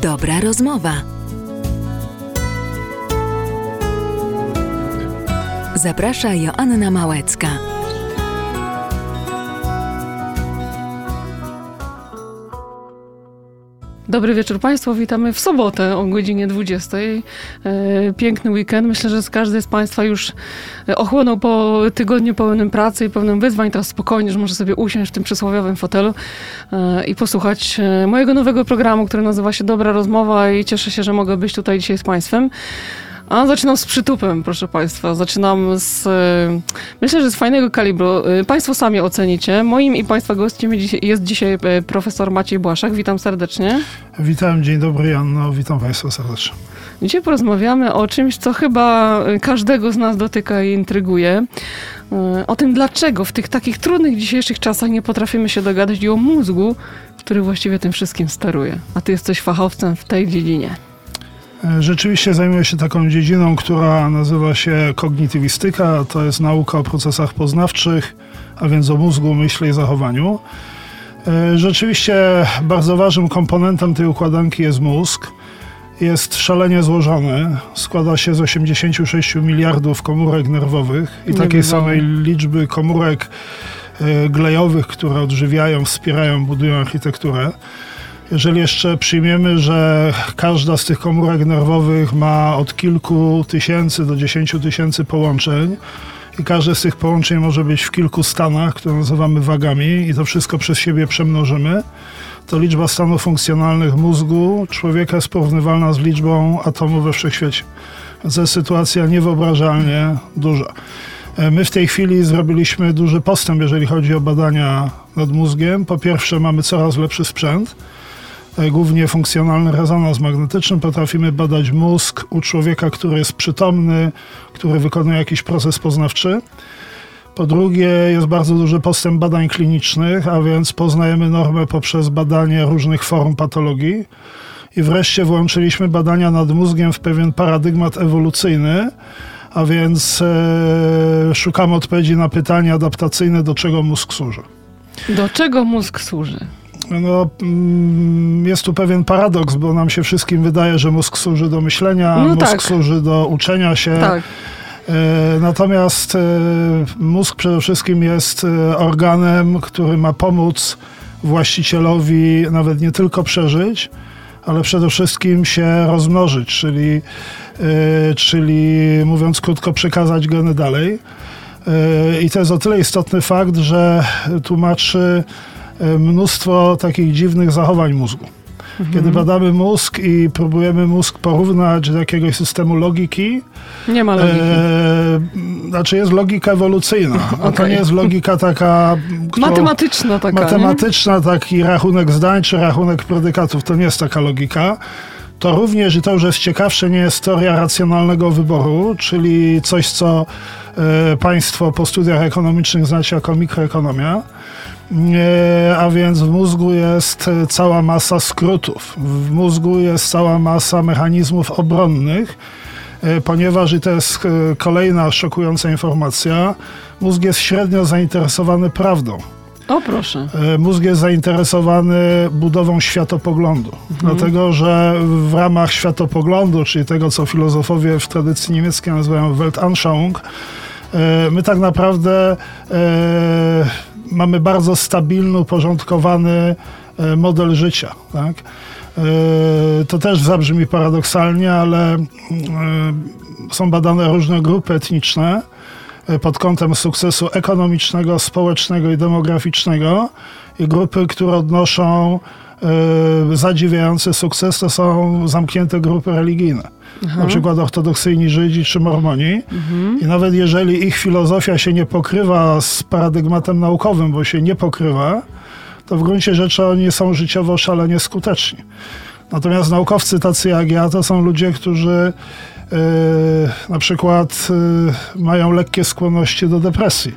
Dobra rozmowa. Zaprasza Joanna Małecka. Dobry wieczór Państwu, witamy w sobotę o godzinie 20. E, piękny weekend. Myślę, że każdy z Państwa już ochłonął po tygodniu pełnym pracy i pełnym wyzwań. Teraz spokojnie, że może sobie usiąść w tym przysłowiowym fotelu e, i posłuchać e, mojego nowego programu, który nazywa się Dobra Rozmowa i cieszę się, że mogę być tutaj dzisiaj z Państwem. A zaczynam z przytupem, proszę Państwa. Zaczynam z. Myślę, że z fajnego kalibru. Państwo sami ocenicie. Moim i Państwa gościem jest dzisiaj profesor Maciej Błaszak. Witam serdecznie. Witam, dzień dobry Janno, witam Państwa serdecznie. Dzisiaj porozmawiamy o czymś, co chyba każdego z nas dotyka i intryguje. O tym, dlaczego w tych takich trudnych dzisiejszych czasach nie potrafimy się dogadać i o mózgu, który właściwie tym wszystkim steruje. A Ty jesteś fachowcem w tej dziedzinie. Rzeczywiście zajmuję się taką dziedziną, która nazywa się kognitywistyka. To jest nauka o procesach poznawczych, a więc o mózgu, myśli i zachowaniu. Rzeczywiście bardzo ważnym komponentem tej układanki jest mózg. Jest szalenie złożony. Składa się z 86 miliardów komórek nerwowych i takiej samej liczby komórek glejowych, które odżywiają, wspierają, budują architekturę. Jeżeli jeszcze przyjmiemy, że każda z tych komórek nerwowych ma od kilku tysięcy do dziesięciu tysięcy połączeń i każde z tych połączeń może być w kilku stanach, które nazywamy wagami i to wszystko przez siebie przemnożymy, to liczba stanów funkcjonalnych mózgu człowieka jest porównywalna z liczbą atomów we wszechświecie. To jest sytuacja niewyobrażalnie duża. My w tej chwili zrobiliśmy duży postęp, jeżeli chodzi o badania nad mózgiem. Po pierwsze, mamy coraz lepszy sprzęt głównie funkcjonalny rezonans magnetyczny. Potrafimy badać mózg u człowieka, który jest przytomny, który wykonuje jakiś proces poznawczy. Po drugie, jest bardzo duży postęp badań klinicznych, a więc poznajemy normę poprzez badanie różnych form patologii. I wreszcie włączyliśmy badania nad mózgiem w pewien paradygmat ewolucyjny, a więc e, szukamy odpowiedzi na pytania adaptacyjne, do czego mózg służy. Do czego mózg służy? No, jest tu pewien paradoks, bo nam się wszystkim wydaje, że mózg służy do myślenia, no mózg tak. służy do uczenia się. Tak. Natomiast mózg przede wszystkim jest organem, który ma pomóc właścicielowi nawet nie tylko przeżyć, ale przede wszystkim się rozmnożyć, czyli, czyli mówiąc krótko, przekazać geny dalej. I to jest o tyle istotny fakt, że tłumaczy mnóstwo takich dziwnych zachowań mózgu. Mhm. Kiedy badamy mózg i próbujemy mózg porównać do jakiegoś systemu logiki, nie ma logiki. E, znaczy jest logika ewolucyjna, okay. a to nie jest logika taka... Matematyczna taka. Matematyczna, nie? taki rachunek zdań czy rachunek predykatów. To nie jest taka logika. To również, i to już jest ciekawsze, nie jest teoria racjonalnego wyboru, czyli coś, co e, Państwo po studiach ekonomicznych znacie jako mikroekonomia a więc w mózgu jest cała masa skrótów. W mózgu jest cała masa mechanizmów obronnych, e, ponieważ, i to jest e, kolejna szokująca informacja, mózg jest średnio zainteresowany prawdą. O proszę. E, mózg jest zainteresowany budową światopoglądu, mhm. dlatego że w ramach światopoglądu, czyli tego, co filozofowie w tradycji niemieckiej nazywają Weltanschauung, my tak naprawdę mamy bardzo stabilny, uporządkowany e, model życia. Tak? E, to też zabrzmi paradoksalnie, ale e, są badane różne grupy etniczne pod kątem sukcesu ekonomicznego, społecznego i demograficznego i grupy, które odnoszą zadziwiający sukces, to są zamknięte grupy religijne. Aha. na przykład ortodoksyjni Żydzi czy Mormoni. Mhm. I nawet jeżeli ich filozofia się nie pokrywa z paradygmatem naukowym, bo się nie pokrywa, to w gruncie rzeczy oni są życiowo szalenie skuteczni. Natomiast naukowcy tacy jak ja to są ludzie, którzy yy, na przykład yy, mają lekkie skłonności do depresji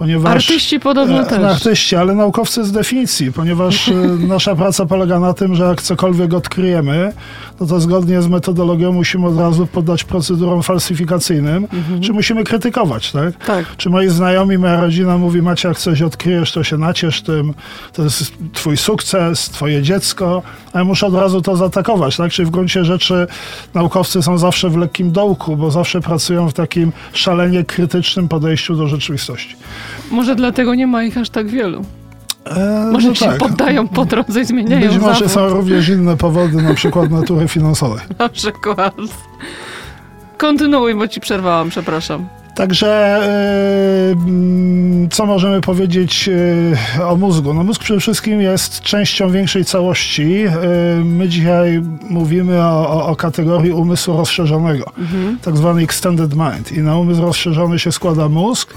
ponieważ... Artyści podobno E, też. Artyści, ale naukowcy z definicji, ponieważ e, nasza praca polega na tym, że jak cokolwiek odkryjemy, no to zgodnie z metodologią musimy od razu poddać procedurom falsyfikacyjnym, czy musimy krytykować, tak? Tak. Czy moi znajomi, moja rodzina mówi, Macie, jak coś odkryjesz, to się naciesz tym, to jest twój sukces, twoje dziecko, a ja muszę od razu to zaatakować, tak? Czyli w gruncie rzeczy naukowcy są zawsze w lekkim dołku, bo zawsze pracują w takim szalenie krytycznym podejściu do rzeczywistości. Może dlatego nie ma ich aż tak wielu. E, Może no się tak. poddają po drodze i zmieniają Być może zawód. są również inne powody, na przykład natury finansowej. Na przykład. Kontynuuj, bo ci przerwałam, przepraszam. Także e, mm, co możemy powiedzieć e, o mózgu? No mózg przede wszystkim jest częścią większej całości. My dzisiaj mówimy o, o, o kategorii umysłu rozszerzonego, tak zwany extended mind. I na umysł rozszerzony się składa mózg,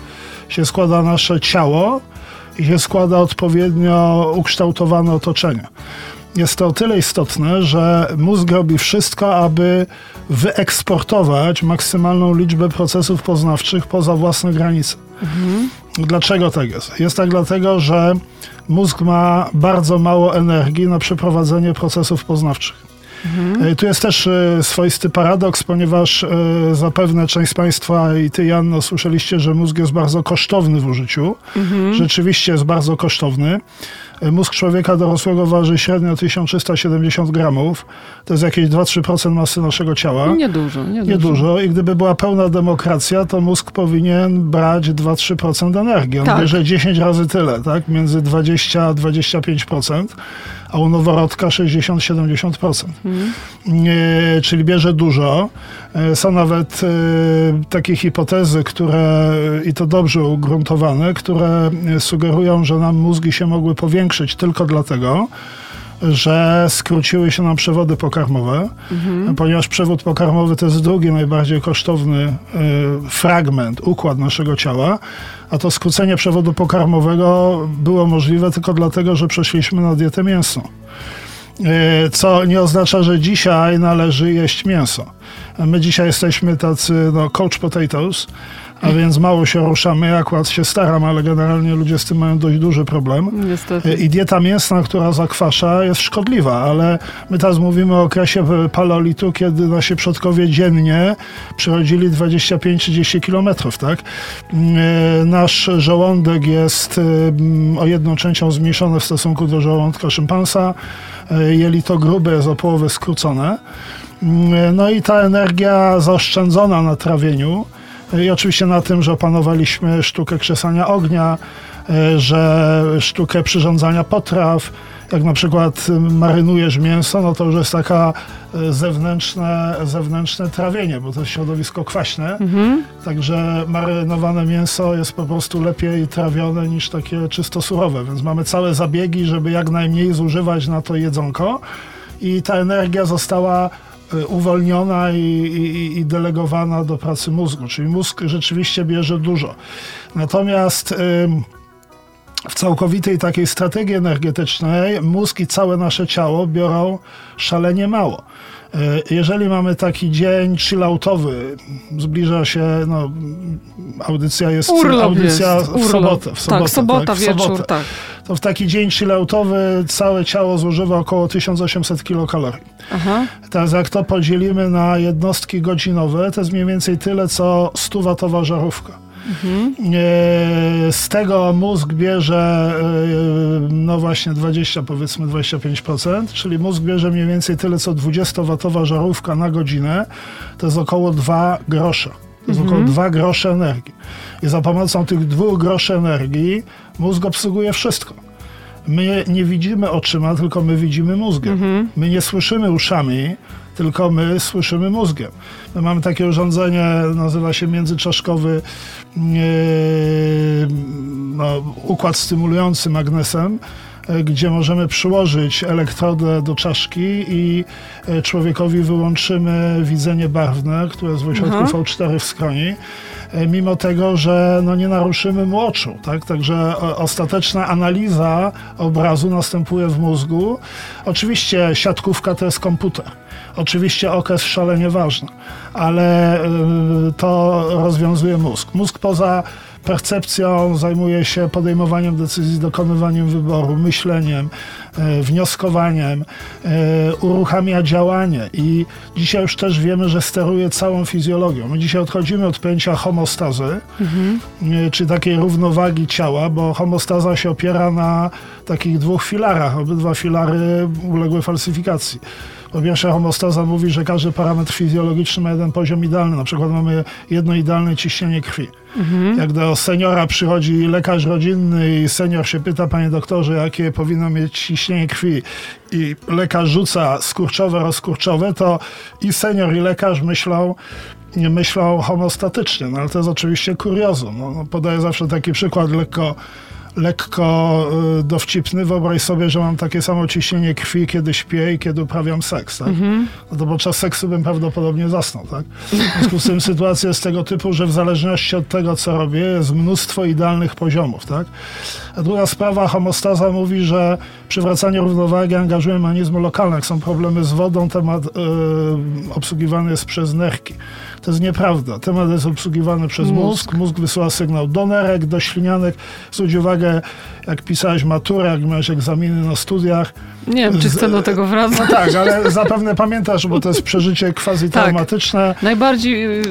się składa nasze ciało i się składa odpowiednio ukształtowane otoczenie. Jest to o tyle istotne, że mózg robi wszystko, aby wyeksportować maksymalną liczbę procesów poznawczych poza własne granice. Dlaczego tak jest? Jest tak dlatego, że mózg ma bardzo mało energii na przeprowadzenie procesów poznawczych. E, Tu jest też e, swoisty paradoks, ponieważ e, zapewne część z Państwa i Ty, Janno, słyszeliście, że mózg jest bardzo kosztowny w użyciu. Rzeczywiście jest bardzo kosztowny. Mózg człowieka dorosłego waży średnio 1370 gramów. To jest jakieś 2-3% masy naszego ciała. Niedużo, niedużo. Niedużo i gdyby była pełna demokracja, to mózg powinien brać 2-3% energii. On Tak. bierze 10 razy tyle, tak? Między 20 a 25%, a u noworodka 60-70%. E, czyli bierze dużo. E, Są nawet e, takie hipotezy, które, i to dobrze ugruntowane, które sugerują, że nam mózgi się mogły powiększyć tylko dlatego, że skróciły się nam przewody pokarmowe, ponieważ przewód pokarmowy to jest drugi najbardziej kosztowny y, fragment, układ naszego ciała, a to skrócenie przewodu pokarmowego było możliwe tylko dlatego, że przeszliśmy na dietę mięsną. Y, Co nie oznacza, że dzisiaj należy jeść mięso. My dzisiaj jesteśmy tacy, no, coach potatoes, a więc mało się ruszamy. Ja akurat się staram, ale generalnie ludzie z tym mają dość duży problem. Niestety. I dieta mięsna, która zakwasza, jest szkodliwa, ale my teraz mówimy o okresie paleolitu, kiedy nasi przodkowie dziennie przechodzili 25-30 kilometrów, tak? E, Nasz żołądek jest e, o jedną częścią zmniejszony w stosunku do żołądka szympansa. E, Jelito grube jest o połowę skrócone. No i ta energia zaoszczędzona na trawieniu i oczywiście na tym, że opanowaliśmy sztukę krzesania ognia, e, że sztukę przyrządzania potraw, jak na przykład marynujesz mięso, no to już jest taka e, zewnętrzne, zewnętrzne trawienie, bo to jest środowisko kwaśne. Także marynowane mięso jest po prostu lepiej trawione niż takie czysto surowe, więc mamy całe zabiegi, żeby jak najmniej zużywać na to jedzonko. I ta energia została y, uwolniona i, i, i delegowana do pracy mózgu, czyli mózg rzeczywiście bierze dużo. Natomiast w całkowitej takiej strategii energetycznej mózg i całe nasze ciało biorą szalenie mało. Y, Jeżeli mamy taki dzień chilloutowy, zbliża się, no, audycja jest, Urlop audycja jest. w Urlop. sobotę. W sobotę tak, sobota, w wieczór, sobotę tak. to w taki dzień chilloutowy całe ciało zużywa około 1800 kilokalorii. Aha. Teraz jak to podzielimy na jednostki godzinowe, to jest mniej więcej tyle, co 100-watowa żarówka. E, Z tego mózg bierze, e, no właśnie 20, powiedzmy 25%, czyli mózg bierze mniej więcej tyle, co 20-watowa żarówka na godzinę, to jest około 2 grosze. To jest około 2 grosze energii. I za pomocą tych 2 groszy energii mózg obsługuje wszystko. My nie widzimy oczyma, tylko my widzimy mózgiem. My nie słyszymy uszami, tylko my słyszymy mózgiem. My mamy takie urządzenie, nazywa się międzyczaszkowy no, układ stymulujący magnesem, e, gdzie możemy przyłożyć elektrodę do czaszki i e, człowiekowi wyłączymy widzenie barwne, które jest w ośrodku Aha. V4 w skroni, e, mimo tego, że no, nie naruszymy mu oczu. Tak? Także ostateczna analiza obrazu następuje w mózgu. Oczywiście siatkówka to jest komputer. Oczywiście oko jest szalenie ważne, ale y, to rozwiązuje mózg. Mózg poza percepcją zajmuje się podejmowaniem decyzji, dokonywaniem wyboru, myśleniem, e, wnioskowaniem, e, uruchamia działanie i dzisiaj już też wiemy, że steruje całą fizjologią. My dzisiaj odchodzimy od pojęcia homostazy, mhm. czy takiej równowagi ciała, bo homostaza się opiera na takich dwóch filarach. Obydwa filary uległy falsyfikacji. Po pierwsze, homostaza mówi, że każdy parametr fizjologiczny ma jeden poziom idealny. Na przykład mamy jedno idealne ciśnienie krwi. Mhm. Jak do seniora przychodzi lekarz rodzinny i senior się pyta, panie doktorze, jakie powinno mieć ciśnienie krwi i lekarz rzuca skurczowe, rozkurczowe, to i senior i lekarz myślą, nie myślą homostatycznie, no ale to jest oczywiście kuriozum. No, no podaję zawsze taki przykład lekko lekko y, dowcipny. Wyobraź sobie, że mam takie samo ciśnienie krwi, kiedy śpię i kiedy uprawiam seks, tak? Mhm. No to podczas seksu bym prawdopodobnie zasnął, tak? W związku z tym sytuacja jest tego typu, że w zależności od tego, co robię, jest mnóstwo idealnych poziomów, tak? A druga sprawa, homostaza mówi, że przywracanie równowagi angażuje mechanizmy lokalne. Jak są problemy z wodą, temat yy, obsługiwany jest przez nerki. To jest nieprawda. Temat jest obsługiwany przez mózg. Mózg, mózg wysyła sygnał do nerek, do ślinianek. Zwróć uwagę, jak pisałeś maturę, jak miałeś egzaminy na studiach. Nie wiem, czy chcę do tego wracać. No tak, ale zapewne pamiętasz, bo to jest przeżycie quasi-traumatyczne. Tak. Najbardziej y,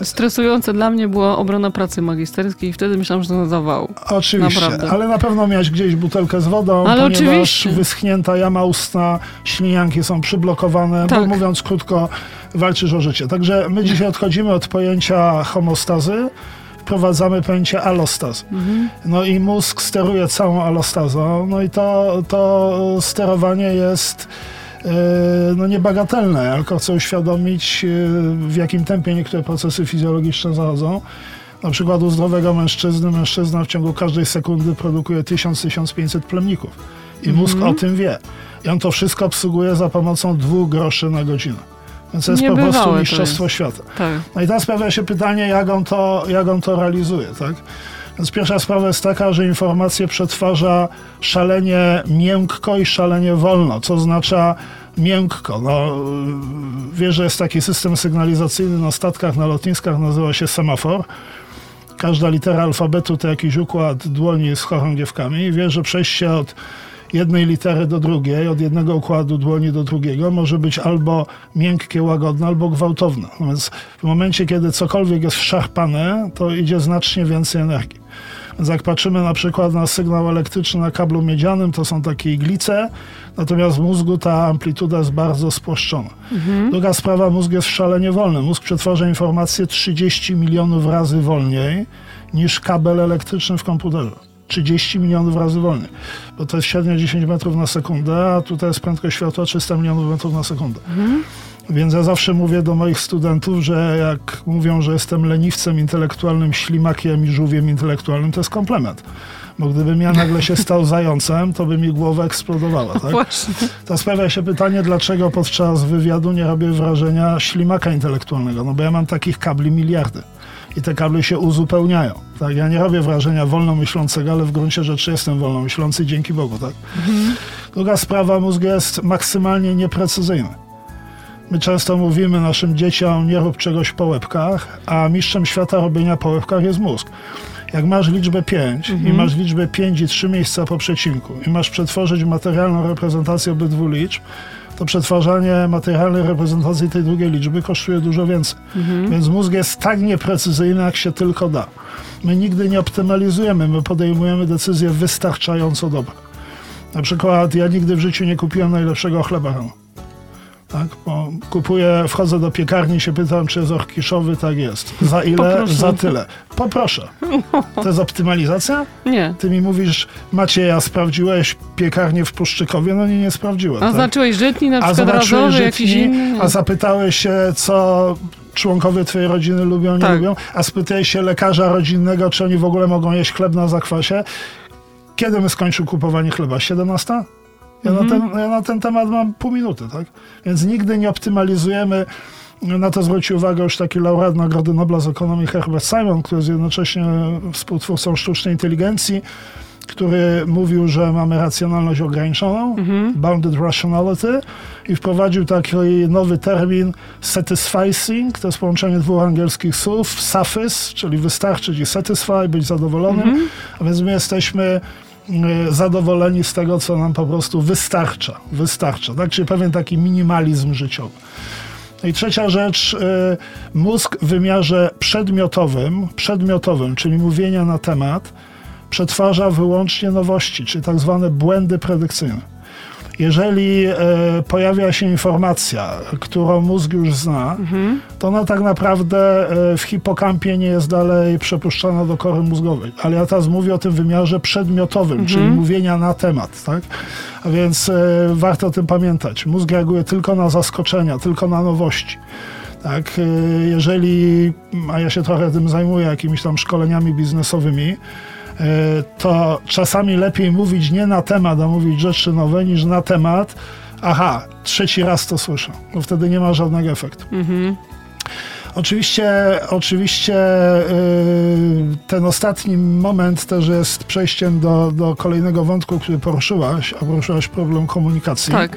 y, stresujące dla mnie była obrona pracy magisterskiej i wtedy myślałam, że to na zawał. Oczywiście, Naprawdę. ale na pewno miałeś gdzieś butelkę z wodą, ale ponieważ oczywiście. wyschnięta jama ustna, ślinianki są przyblokowane, tak. bo mówiąc krótko, walczysz o życie. Także my dzisiaj odchodzimy od pojęcia homostazy, wprowadzamy pojęcie alostaz. Mhm. No i mózg steruje całą alostazą, no i to, to sterowanie jest e, no niebagatelne. Tylko chcę uświadomić, e, w jakim tempie niektóre procesy fizjologiczne zachodzą. Na przykład u zdrowego mężczyzny, mężczyzna w ciągu każdej sekundy produkuje 1000-1500 plemników. I mózg mhm. o tym wie. I on to wszystko obsługuje za pomocą dwóch groszy na godzinę. Więc to jest po prostu mistrzostwo świata. Tak. No i teraz pojawia się pytanie, jak on to, jak on to realizuje, tak? Więc pierwsza sprawa jest taka, że informacje przetwarza szalenie miękko i szalenie wolno, co oznacza miękko. No, wiesz, że jest taki system sygnalizacyjny na statkach, na lotniskach, nazywa się semafor. Każda litera alfabetu to jakiś układ dłoni z chorągiewkami. Wiesz, że przejście od jednej litery do drugiej, od jednego układu dłoni do drugiego, może być albo miękkie, łagodne, albo gwałtowne. No więc w momencie, kiedy cokolwiek jest szarpane, to idzie znacznie więcej energii. Więc jak patrzymy na przykład na sygnał elektryczny na kablu miedzianym, to są takie iglice, natomiast w mózgu ta amplituda jest bardzo spłaszczona. Mhm. Druga sprawa, mózg jest szalenie wolny. Mózg przetwarza informacje 30 milionów razy wolniej niż kabel elektryczny w komputerze. 30 milionów razy wolniej, bo to jest średnio 10 metrów na sekundę, a tutaj jest prędkość światła 300 milionów metrów na sekundę. Mhm. Więc ja zawsze mówię do moich studentów, że jak mówią, że jestem leniwcem intelektualnym, ślimakiem i żółwiem intelektualnym, to jest komplement. Bo gdybym ja nagle się stał zającem, to by mi głowa eksplodowała. Tak? Właśnie. To sprawia się pytanie, dlaczego podczas wywiadu nie robię wrażenia ślimaka intelektualnego. No bo ja mam takich kabli miliardy i te kable się uzupełniają. Tak? Ja nie robię wrażenia wolnomyślącego, ale w gruncie rzeczy jestem wolnomyślący dzięki Bogu. Tak? Mhm. Druga sprawa, mózg jest maksymalnie nieprecyzyjny. My często mówimy naszym dzieciom, nie rób czegoś po łebkach, a mistrzem świata robienia po łebkach jest mózg. Jak masz liczbę 5 mhm. i masz liczbę 5 i 3 miejsca po przecinku i masz przetworzyć materialną reprezentację obydwu liczb, to przetwarzanie materialnej reprezentacji tej drugiej liczby kosztuje dużo więcej. Mhm. Więc mózg jest tak nieprecyzyjny, jak się tylko da. My nigdy nie optymalizujemy, my podejmujemy decyzje wystarczająco dobre. Na przykład ja nigdy w życiu nie kupiłem najlepszego chleba. Tak? Bo kupuję, wchodzę do piekarni się pytam, czy jest orkiszowy, tak jest. Za ile? Poproszę. Za tyle. Poproszę. To jest optymalizacja? Nie. Ty mi mówisz, Macieja, sprawdziłeś piekarnię w Puszczykowie? No nie, nie sprawdziłem. A tak? zobaczyłeś żytni na przykład a razowy, żytni, jakiś inny? A zapytałeś się, co członkowie twojej rodziny lubią, nie tak. lubią? A spytałeś się lekarza rodzinnego, czy oni w ogóle mogą jeść chleb na zakwasie? Kiedy my skończył kupowanie chleba? 17? Ja, mhm. na ten, ja na ten temat mam pół minuty, tak? Więc nigdy nie optymalizujemy na to zwrócił uwagę już taki laureat Nagrody Nobla z ekonomii Herbert Simon, który jest jednocześnie współtwórcą sztucznej inteligencji. który mówił, że mamy racjonalność ograniczoną, bounded rationality i wprowadził taki nowy termin satisficing, to jest połączenie dwóch angielskich słów, suffice, czyli wystarczyć i satisfy, być zadowolonym, a więc my jesteśmy zadowoleni z tego, co nam po prostu wystarcza, wystarcza, tak? Czyli pewien taki minimalizm życiowy. No I trzecia rzecz, y, mózg w wymiarze przedmiotowym, przedmiotowym, czyli mówienia na temat, przetwarza wyłącznie nowości, czyli tak zwane błędy predykcyjne. Jeżeli e, pojawia się informacja, którą mózg już zna, to ona tak naprawdę e, w hipokampie nie jest dalej przepuszczana do kory mózgowej. Ale ja teraz mówię o tym wymiarze przedmiotowym, czyli mówienia na temat. Tak? A więc e, warto o tym pamiętać. Mózg reaguje tylko na zaskoczenia, tylko na nowości. Tak, e, jeżeli, a ja się trochę tym zajmuję, jakimiś tam szkoleniami biznesowymi, to czasami lepiej mówić nie na temat, a mówić rzeczy nowe niż na temat. Aha, trzeci raz to słyszę, bo wtedy nie ma żadnego efektu. Oczywiście, oczywiście yy, ten ostatni moment też jest przejściem do, do kolejnego wątku, który poruszyłaś, a poruszyłaś problem komunikacji. Tak.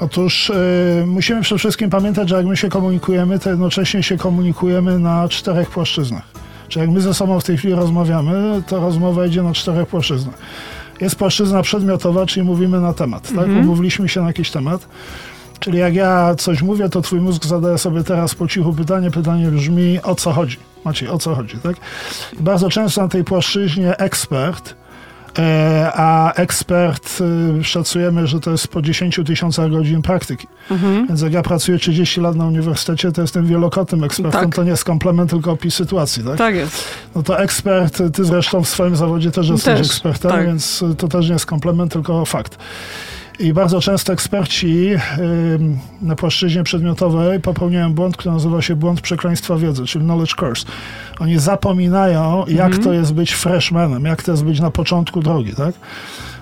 Otóż y, musimy przede wszystkim pamiętać, że jak my się komunikujemy, to jednocześnie się komunikujemy na czterech płaszczyznach. Czyli jak my ze sobą w tej chwili rozmawiamy, to rozmowa idzie na czterech płaszczyznach. Jest płaszczyzna przedmiotowa, czyli mówimy na temat, tak? Umówiliśmy się na jakiś temat. Czyli jak ja coś mówię, to twój mózg zadaje sobie teraz po cichu pytanie. Pytanie brzmi, o co chodzi? Maciej, o co chodzi, tak? I bardzo często na tej płaszczyźnie ekspert, a ekspert y, szacujemy, że to jest po 10 tysiącach godzin praktyki. Więc jak ja pracuję 30 lat na uniwersytecie, to jestem wielokrotnym ekspertem. Tak. To nie jest komplement, tylko opis sytuacji, tak? Tak jest. No to ekspert, ty zresztą w swoim zawodzie też jesteś Też, ekspertem, tak. więc to też nie jest komplement, tylko fakt. I bardzo często eksperci na płaszczyźnie przedmiotowej popełniają błąd, który nazywa się błąd przekleństwa wiedzy, czyli knowledge curse. Oni zapominają, jak to jest być freshmanem, jak to jest być na początku drogi, tak?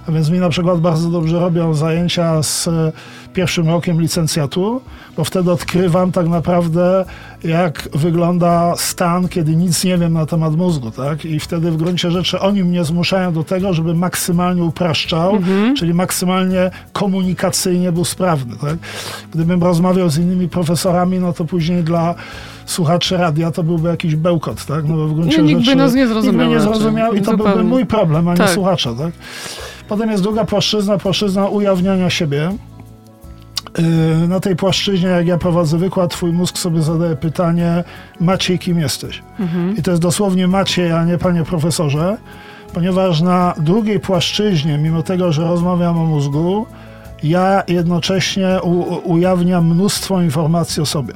A więc mi na przykład bardzo dobrze robią zajęcia z e, pierwszym rokiem licencjatu, bo wtedy odkrywam tak naprawdę, jak wygląda stan, kiedy nic nie wiem na temat mózgu, tak? I wtedy w gruncie rzeczy oni mnie zmuszają do tego, żeby maksymalnie upraszczał, czyli maksymalnie komunikacyjnie był sprawny, tak? Gdybym rozmawiał z innymi profesorami, no to później dla słuchaczy radia to byłby jakiś bełkot, tak? No bo w gruncie Nie, nikt by rzeczy nas nie Nikt zrozumiał by nie zrozumiał i to byłby mój problem, a nie Tak. słuchacza, tak? Potem jest druga płaszczyzna, płaszczyzna ujawniania siebie. Yy, Na tej płaszczyźnie, jak ja prowadzę wykład, twój mózg sobie zadaje pytanie, Maciej, kim jesteś? I to jest dosłownie Maciej, a nie panie profesorze, ponieważ na drugiej płaszczyźnie, mimo tego, że rozmawiam o mózgu, ja jednocześnie u- ujawniam mnóstwo informacji o sobie.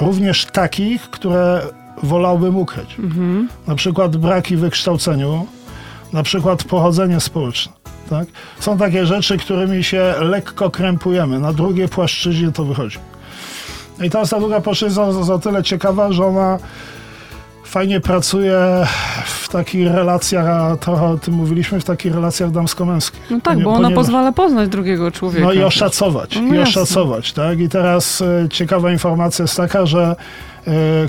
Również takich, które wolałbym ukryć. Na przykład braki w wykształceniu, na przykład pochodzenie społeczne. Tak? Są takie rzeczy, którymi się lekko krępujemy. Na drugiej płaszczyźnie to wychodzi. I teraz ta druga płaszczyzna jest o tyle ciekawa, że ona fajnie pracuje w takich relacjach, a trochę o tym mówiliśmy, w takich relacjach damsko-męskich. No tak, bo ona ponieważ- pozwala poznać drugiego człowieka. no i oszacować, No i oszacować, tak? I teraz e, ciekawa informacja jest taka, że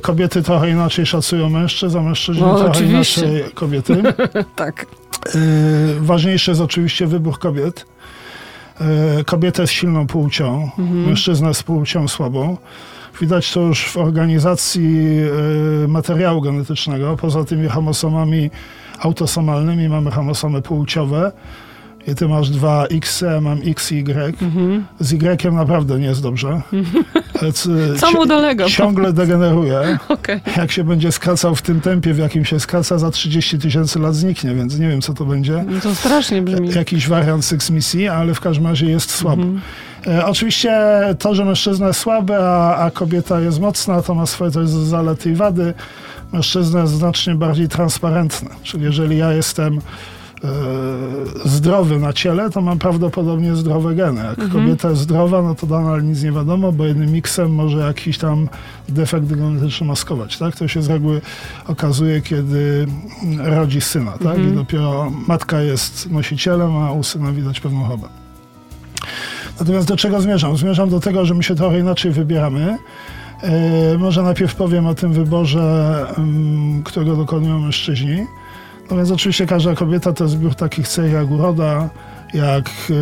kobiety trochę inaczej szacują mężczyzn, a mężczyźni No, trochę oczywiście. inaczej kobiety. Tak. E, ważniejszy jest oczywiście wybór kobiet. E, kobieta jest silną płcią, mężczyzna jest płcią słabą. Widać to już w organizacji e, materiału genetycznego. Poza tymi chromosomami autosomalnymi mamy chromosomy płciowe. I ty masz dwa X, mam X Y. Z Y naprawdę nie jest dobrze. C- Co mu dolega? Ciągle degeneruje. Okej. Jak się będzie skracał w tym tempie, w jakim się skraca, za 30 tysięcy lat zniknie, więc nie wiem, co to będzie. No To strasznie brzmi. Jakiś wariant Six Misji, ale w każdym razie jest słaby. E, oczywiście to, że mężczyzna jest słaby, a, a kobieta jest mocna, to ma swoje jest zalety i wady. Mężczyzna jest znacznie bardziej transparentny. Czyli jeżeli ja jestem zdrowy na ciele, to mam prawdopodobnie zdrowe geny. Jak kobieta jest zdrowa, no to nadal nic nie wiadomo, bo jednym miksem może jakiś tam defekt genetyczny maskować. Tak? To się z reguły okazuje, kiedy rodzi syna. Tak? I dopiero matka jest nosicielem, a u syna widać pewną chorobę. Natomiast do czego zmierzam? Zmierzam do tego, że my się trochę inaczej wybieramy. E, może najpierw powiem o tym wyborze, mm, którego dokonują mężczyźni. No więc oczywiście każda kobieta to zbiór takich cech jak uroda, jak y,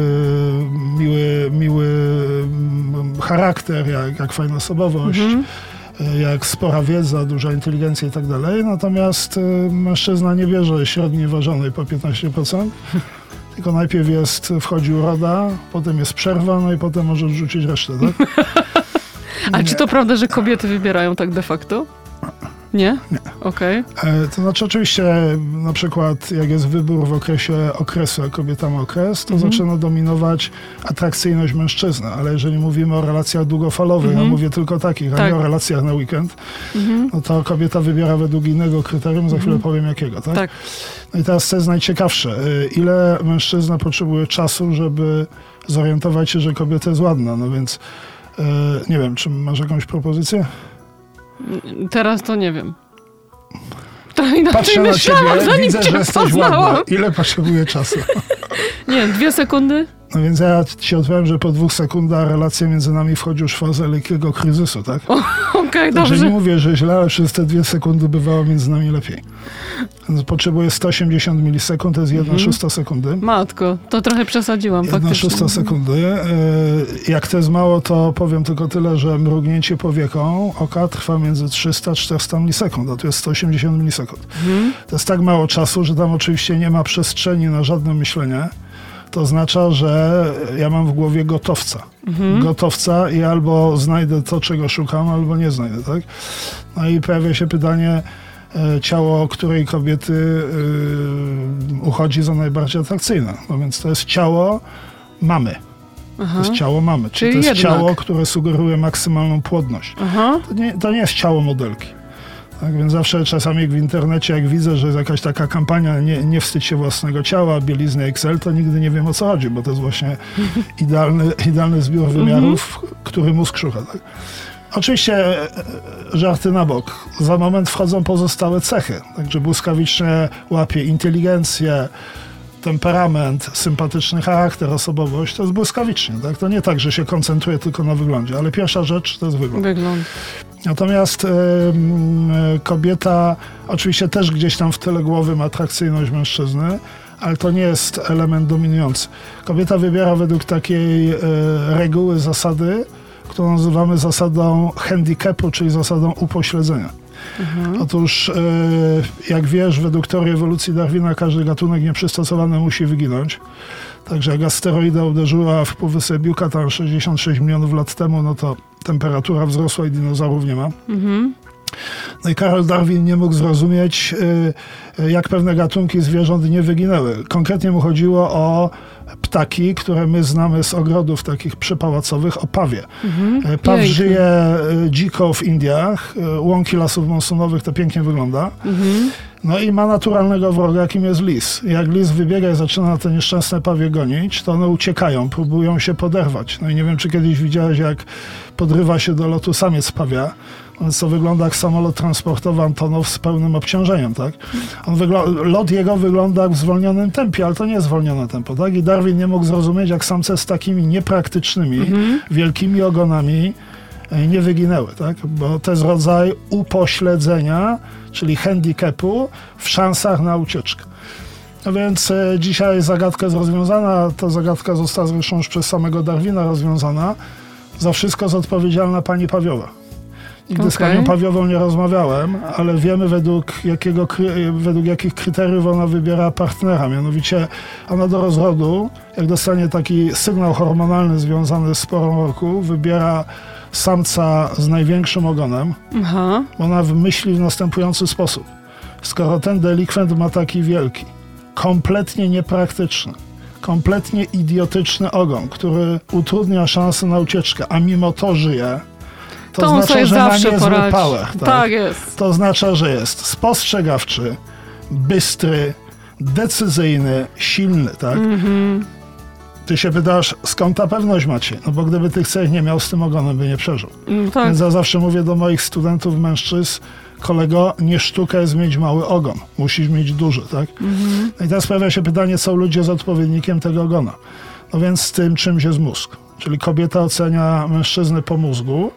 miły, miły mm, charakter, jak, jak fajna osobowość, Mhm. y, jak spora wiedza, duża inteligencja i tak dalej. Natomiast y, mężczyzna nie bierze średniej ważonej po 15%. Tylko najpierw jest, wchodzi uroda, potem jest przerwa, no i potem może rzucić resztę, tak? Ale czy to prawda, że kobiety wybierają tak de facto? Nie? Nie. Okej. E, To znaczy oczywiście na przykład jak jest wybór w okresie okresu, jak kobieta ma okres, to Mhm. zaczyna dominować atrakcyjność mężczyzny, ale jeżeli mówimy o relacjach długofalowych, Mhm. ja mówię tylko takich, a Tak. nie o relacjach na weekend, Mhm. no to kobieta wybiera według innego kryterium, za chwilę Mhm. powiem jakiego, tak? Tak. No i teraz co jest najciekawsze, y, ile mężczyzna potrzebuje czasu, żeby zorientować się, że kobieta jest ładna, no więc y, nie wiem, czy masz jakąś propozycję? Teraz to nie wiem. Patrzę na ciebie, widzę, że jesteś poznałam. ładna. Ile potrzebuje czasu? Nie wiem, dwie sekundy? No więc ja ci odpowiem, że po dwóch sekundach relacja między nami wchodzi już w fazę lekkiego kryzysu, tak? Okej, nie dobrze. mówię, że źle, ale przez te dwie sekundy bywało między nami lepiej. Więc potrzebuję 180 milisekund, to jest jedna Mhm. szósta sekundy. Matko, to trochę przesadziłam Jedna faktycznie. szósta sekundy. Yy, Jak to jest mało, to powiem tylko tyle, że mrugnięcie powieką oka trwa między 300 a 400 milisekund, a tu jest 180 milisekund. Mhm. To jest tak mało czasu, że tam oczywiście nie ma przestrzeni na żadne myślenie. To oznacza, że ja mam w głowie gotowca. Mhm. Gotowca i albo znajdę to, czego szukam, albo nie znajdę, tak? No i pojawia się pytanie, e, ciało której kobiety y, uchodzi za najbardziej atrakcyjne. No więc to jest ciało mamy. Aha. To jest ciało mamy. Czyli, Czyli to jest jednak. ciało, które sugeruje maksymalną płodność. To nie, to nie jest ciało modelki. Tak więc zawsze czasami w internecie, jak widzę, że jest jakaś taka kampania nie, nie wstydź się własnego ciała, bielizny Excel, to nigdy nie wiem o co chodzi, bo to jest właśnie idealny, idealny zbiór wymiarów, który mózg szuka. Tak? Oczywiście e, e, żarty na bok. Za moment wchodzą pozostałe cechy. Także błyskawicznie łapie inteligencję, temperament, sympatyczny charakter, osobowość. To jest błyskawicznie. Tak? To nie tak, że się koncentruje tylko na wyglądzie, ale pierwsza rzecz to jest wygląd. Wygląd. Natomiast e, kobieta oczywiście też gdzieś tam w tyle głowy ma atrakcyjność mężczyzny, ale to nie jest element dominujący. Kobieta wybiera według takiej e, reguły, zasady, którą nazywamy zasadą handicapu, czyli zasadą upośledzenia. Mhm. Otóż, e, jak wiesz, według teorii ewolucji Darwina każdy gatunek nieprzystosowany musi wyginąć. Także jak asteroida uderzyła w półwysep Yucatan 66 milionów lat temu, no to temperatura wzrosła i dinozaurów nie ma. Mhm. No i Karol Darwin nie mógł zrozumieć, y, y, jak pewne gatunki zwierząt nie wyginęły. Konkretnie mu chodziło o ptaki, które my znamy z ogrodów takich przypałacowych, o pawie. Mhm. Y, Paw Piękne. żyje dziko w Indiach, łąki lasów monsunowych, to pięknie wygląda. Mhm. No i ma naturalnego wroga, jakim jest lis. Jak lis wybiega i zaczyna te nieszczęsne pawie gonić, to one uciekają, próbują się poderwać. No i nie wiem, czy kiedyś widziałeś, jak podrywa się do lotu samiec pawia. Więc to wygląda jak samolot transportowy Antonow z pełnym obciążeniem, tak? On wygl- lot jego wygląda jak w zwolnionym tempie, ale to nie jest zwolnione tempo, tak? I Darwin nie mógł zrozumieć, jak samce z takimi niepraktycznymi, wielkimi ogonami nie wyginęły, tak? Bo to jest rodzaj upośledzenia, czyli handicapu w szansach na ucieczkę. No więc e, dzisiaj zagadka jest rozwiązana. Ta zagadka została zresztą już przez samego Darwina rozwiązana. Za wszystko jest odpowiedzialna pani Pawiowa. Nigdy z Okej. panią Pawiową nie rozmawiałem, ale wiemy według, jakiego, kry- według jakich kryteriów ona wybiera partnera. Mianowicie ona do rozrodu, jak dostanie taki sygnał hormonalny związany z porą roku, wybiera samca z największym ogonem, Aha. ona myśli w następujący sposób. Skoro ten delikwent ma taki wielki, kompletnie niepraktyczny, kompletnie idiotyczny ogon, który utrudnia szansę na ucieczkę, a mimo to żyje, to, To oznacza, że ma niezły power. Tak? Tak jest. To oznacza, że jest spostrzegawczy, bystry, decyzyjny, silny. Tak? Mhm. Ty się pytasz, skąd ta pewność macie? No bo gdyby tych cech nie miał, z tym ogonem by nie przeżył. Mm, Tak. Więc ja zawsze mówię do moich studentów, mężczyzn, kolego, nie sztuka jest mieć mały ogon. Musisz mieć duży, tak? Mhm. No i teraz pojawia się pytanie, co ludzie z odpowiednikiem tego ogona. No więc z tym czymś jest mózg. Czyli kobieta ocenia mężczyznę po mózgu,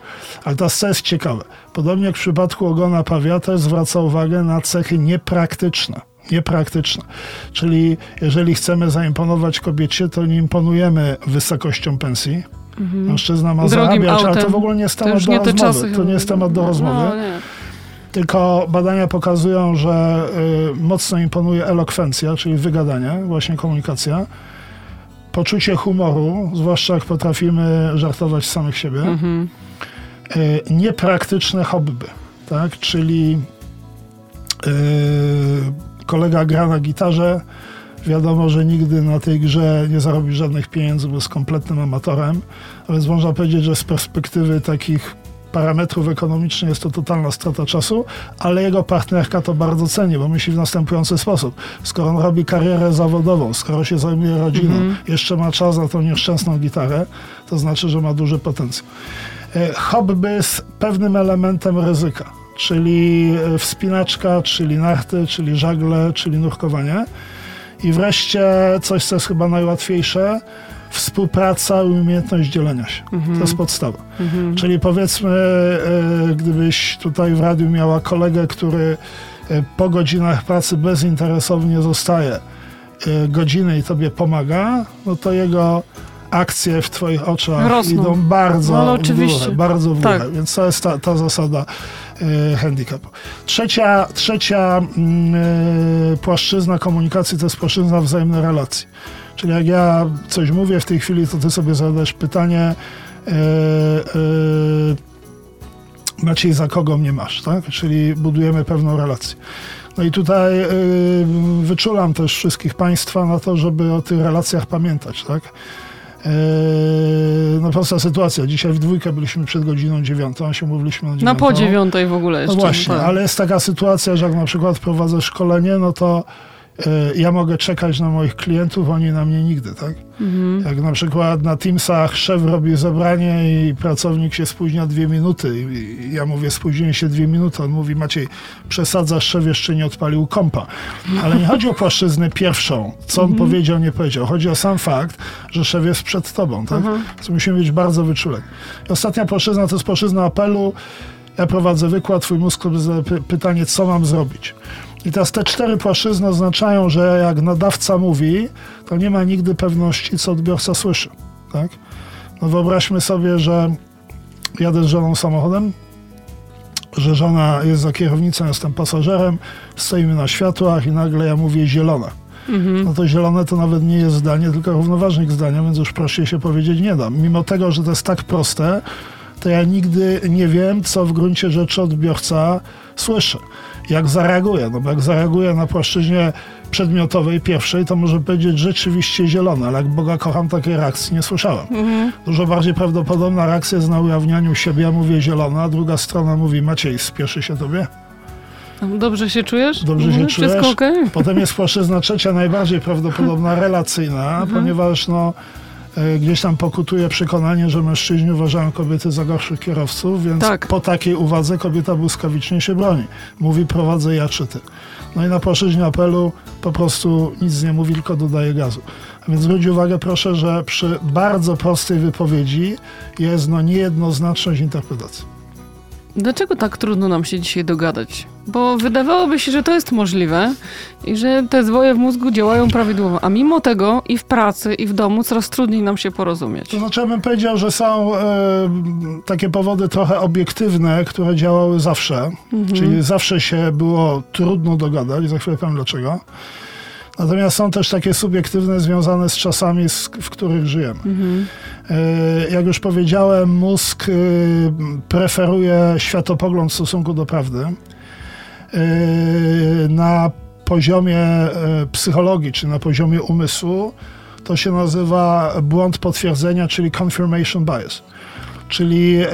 ale to jest ciekawe. Podobnie jak w przypadku ogona pawia, też zwraca uwagę na cechy niepraktyczne. Niepraktyczne. Czyli jeżeli chcemy zaimponować kobiecie, to nie imponujemy wysokością pensji. Mężczyzna ma Drogim zarabiać, ale to autem. w ogóle nie jest temat do nie rozmowy. to nie jest temat do rozmowy. No. Tylko badania pokazują, że y, mocno imponuje elokwencja, czyli wygadanie, właśnie komunikacja. Poczucie humoru, zwłaszcza jak potrafimy żartować z samych siebie. Mhm. Y, niepraktyczne hobby, tak? Czyli y, kolega gra na gitarze, wiadomo, że nigdy na tej grze nie zarobi żadnych pieniędzy, bo jest kompletnym amatorem, a więc można powiedzieć, że z perspektywy takich parametrów ekonomicznych jest to totalna strata czasu, ale jego partnerka to bardzo ceni, bo myśli w następujący sposób. Skoro on robi karierę zawodową, skoro się zajmuje rodziną, jeszcze ma czas na tą nieszczęsną gitarę, to znaczy, że ma duży potencjał. E, Hobby z pewnym elementem ryzyka, czyli e, wspinaczka, czyli narty, czyli żagle, czyli nurkowanie. I wreszcie coś, co jest chyba najłatwiejsze, współpraca i umiejętność dzielenia się. To jest podstawa. Czyli powiedzmy, e, gdybyś tutaj w radiu miała kolegę, który e, po godzinach pracy bezinteresownie zostaje godziny i tobie pomaga, no to jego akcje w twoich oczach Rosną. idą bardzo No, ale w górę, bardzo w górę. Tak. Więc to jest ta, ta zasada e, handicapu. Trzecia, trzecia mm, e, płaszczyzna komunikacji to jest płaszczyzna wzajemnej relacji. Czyli jak ja coś mówię w tej chwili, to ty sobie zadasz pytanie e, Maciej, za kogo mnie masz, tak? Czyli budujemy pewną relację. No i tutaj y, wyczulam też wszystkich Państwa na to, żeby o tych relacjach pamiętać, tak? Yy, no prosta sytuacja. Dzisiaj w dwójkę byliśmy przed godziną dziewiątą, się mówiliśmy Na dziewiątą. po dziewiątej w ogóle No jeszcze. właśnie, tak. ale jest taka sytuacja, że jak na przykład prowadzę szkolenie, no to ja mogę czekać na moich klientów, oni na mnie nigdy, tak? Mhm. Jak na przykład na Teamsach szef robi zebranie i pracownik się spóźnia dwie minuty i ja mówię spóźniłem się dwie minuty, on mówi Maciej, przesadzasz, szef jeszcze nie odpalił kompa. Ale nie chodzi o płaszczyznę pierwszą, co on powiedział, nie powiedział. Chodzi o sam fakt, że szef jest przed tobą, tak? Więc musimy być bardzo wyczuleni. I ostatnia płaszczyzna to jest płaszczyzna apelu. Ja prowadzę wykład, twój mózg pytanie, co mam zrobić. I teraz te cztery płaszczyzny oznaczają, że jak nadawca mówi, to nie ma nigdy pewności, co odbiorca słyszy. Tak? No wyobraźmy sobie, że jadę z żoną samochodem, że żona jest za kierownicą, jestem pasażerem, stoimy na światłach i nagle ja mówię zielone. No to zielone to nawet nie jest zdanie, tylko równoważnik zdania, więc już prościej się powiedzieć nie da. Mimo tego, że to jest tak proste, to ja nigdy nie wiem, co w gruncie rzeczy odbiorca słyszy. Jak zareaguje. No bo jak zareaguje na płaszczyźnie przedmiotowej, pierwszej, to może powiedzieć rzeczywiście zielone, ale jak Boga kocham, takiej reakcji nie słyszałem. Dużo bardziej prawdopodobna reakcja jest na ujawnianiu siebie. Ja mówię zielona, a druga strona mówi Maciej, spieszy się tobie? Dobrze się czujesz? Dobrze się Mhm, czujesz? Wszystko okej? Potem jest płaszczyzna trzecia, najbardziej prawdopodobna, relacyjna, ponieważ no, gdzieś tam pokutuje przekonanie, że mężczyźni uważają kobiety za gorszych kierowców, więc Tak. po takiej uwadze kobieta błyskawicznie się broni. Mówi prowadzę ja czy ty. No i na płaszczyźnie apelu po prostu nic nie mówi, tylko dodaje gazu. A więc zwróć uwagę proszę, że przy bardzo prostej wypowiedzi jest no niejednoznaczność interpretacji. Dlaczego tak trudno nam się dzisiaj dogadać? Bo wydawałoby się, że to jest możliwe i że te zwoje w mózgu działają prawidłowo, a mimo tego i w pracy, i w domu coraz trudniej nam się porozumieć. To znaczy, ja bym powiedział, że są e, takie powody trochę obiektywne, które działały zawsze. Czyli zawsze się było trudno dogadać, za chwilę powiem dlaczego. Natomiast są też takie subiektywne, związane z czasami, w których żyjemy. E, jak już powiedziałem, mózg e, preferuje światopogląd w stosunku do prawdy. E, na poziomie e, psychologii, czy na poziomie umysłu, to się nazywa błąd potwierdzenia, czyli confirmation bias. Czyli e,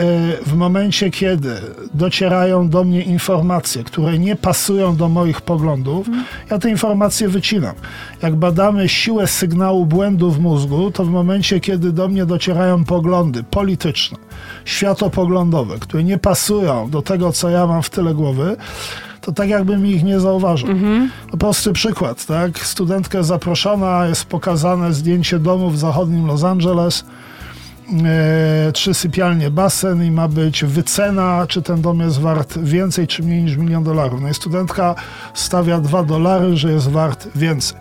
w momencie, kiedy docierają do mnie informacje, które nie pasują do moich poglądów, ja te informacje wycinam. Jak badamy siłę sygnału błędu w mózgu, to w momencie, kiedy do mnie docierają poglądy polityczne, światopoglądowe, które nie pasują do tego, co ja mam w tyle głowy, to tak jakbym ich nie zauważył. No prosty przykład, tak? Studentka jest zaproszona, jest pokazane zdjęcie domu w zachodnim Los Angeles. E, trzy sypialnie, basen i ma być wycena, czy ten dom jest wart więcej, czy mniej niż milion dolarów. No i studentka stawia dwa dolary, że jest wart więcej.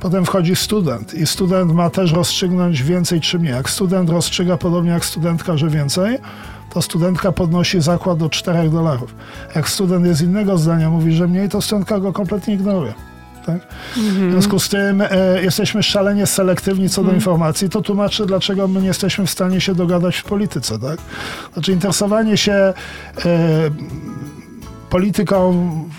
Potem wchodzi student i student ma też rozstrzygnąć więcej czy mniej. Jak student rozstrzyga podobnie jak studentka, że więcej, to studentka podnosi zakład do 4 dolarów. Jak student jest innego zdania, mówi, że mniej, to studentka go kompletnie ignoruje. Tak? W związku z tym e, jesteśmy szalenie selektywni co do informacji. To tłumaczy, dlaczego my nie jesteśmy w stanie się dogadać w polityce. Tak? Znaczy interesowanie się e, polityką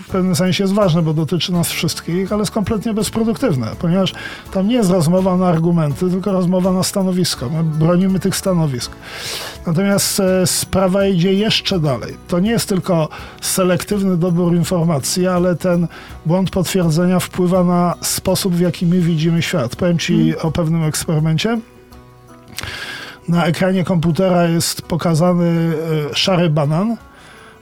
w pewnym sensie jest ważne, bo dotyczy nas wszystkich, ale jest kompletnie bezproduktywne, ponieważ tam nie jest rozmowa na argumenty, tylko rozmowa na stanowisko. My bronimy tych stanowisk. Natomiast e, sprawa idzie jeszcze dalej. To nie jest tylko selektywny dobór informacji, ale ten błąd potwierdzenia wpływa na sposób, w jaki my widzimy świat. Powiem Ci o pewnym eksperymencie. Na ekranie komputera jest pokazany e, szary banan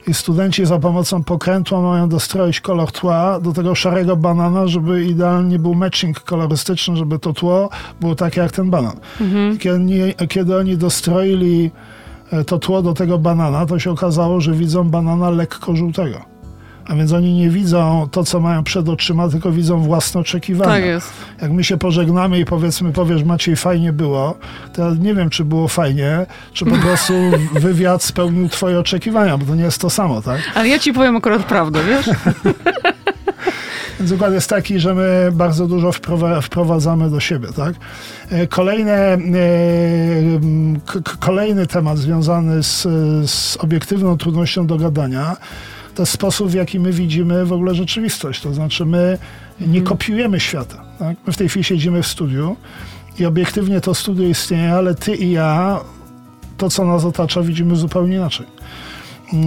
i studenci za pomocą pokrętła mają dostroić kolor tła do tego szarego banana, żeby idealnie był matching kolorystyczny, żeby to tło było takie jak ten banan. Kiedy, oni, kiedy oni dostroili e, to tło do tego banana, to się okazało, że widzą banana lekko żółtego. A więc oni nie widzą to, co mają przed oczyma, tylko widzą własne oczekiwania. Tak jest. Jak my się pożegnamy i powiedzmy, powiesz Maciej, fajnie było, to ja nie wiem, czy było fajnie, czy po prostu wywiad spełnił twoje oczekiwania, bo to nie jest to samo, tak? Ale ja ci powiem akurat prawdę, wiesz? Więc układ jest taki, że my bardzo dużo wprowa- wprowadzamy do siebie, tak? E, Kolejne, e, kolejny temat związany z, z obiektywną trudnością do gadania, to sposób, w jaki my widzimy w ogóle rzeczywistość. To znaczy my nie kopiujemy świata. Tak? My w tej chwili siedzimy w studiu i obiektywnie to studio istnieje, ale ty i ja to, co nas otacza, widzimy zupełnie inaczej.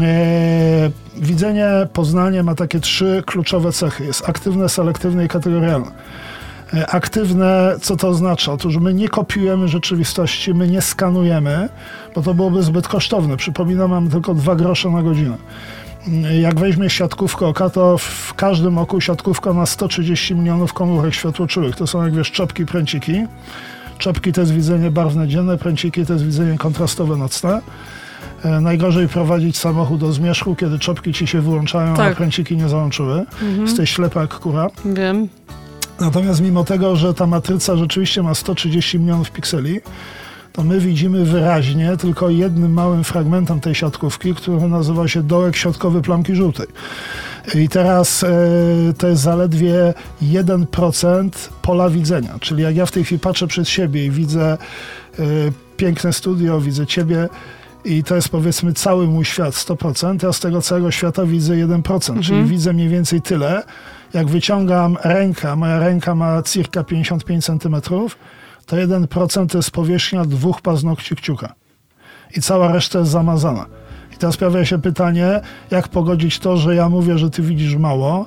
E, widzenie, poznanie ma takie trzy kluczowe cechy. Jest aktywne, selektywne i kategorialne. E, Aktywne, co to oznacza? Otóż my nie kopiujemy rzeczywistości, my nie skanujemy, bo to byłoby zbyt kosztowne. Przypominam, mam tylko dwa grosze na godzinę. Jak weźmie siatkówkę oka, to w każdym oku siatkówka ma 130 milionów komórek światłoczułych. To są, jak wiesz, czopki, pręciki. Czopki to jest widzenie barwne dzienne, pręciki to jest widzenie kontrastowe nocne. E, Najgorzej prowadzić samochód do zmierzchu, kiedy czopki ci się wyłączają, a Tak. pręciki nie załączyły. Jesteś ślepa jak kura. Wiem. Natomiast mimo tego, że ta matryca rzeczywiście ma 130 milionów pikseli, to my widzimy wyraźnie tylko jednym małym fragmentem tej siatkówki, który nazywa się dołek środkowy plamki żółtej. I teraz e, to jest zaledwie 1% pola widzenia. Czyli jak ja w tej chwili patrzę przed siebie i widzę e, piękne studio, widzę ciebie, i to jest powiedzmy cały mój świat 100%, ja z tego całego świata widzę 1%, czyli widzę mniej więcej tyle. Jak wyciągam rękę, moja ręka ma circa 55 cm, to 1% to jest powierzchnia dwóch paznokci kciuka. I cała reszta jest zamazana. I teraz pojawia się pytanie, jak pogodzić to, że ja mówię, że ty widzisz mało.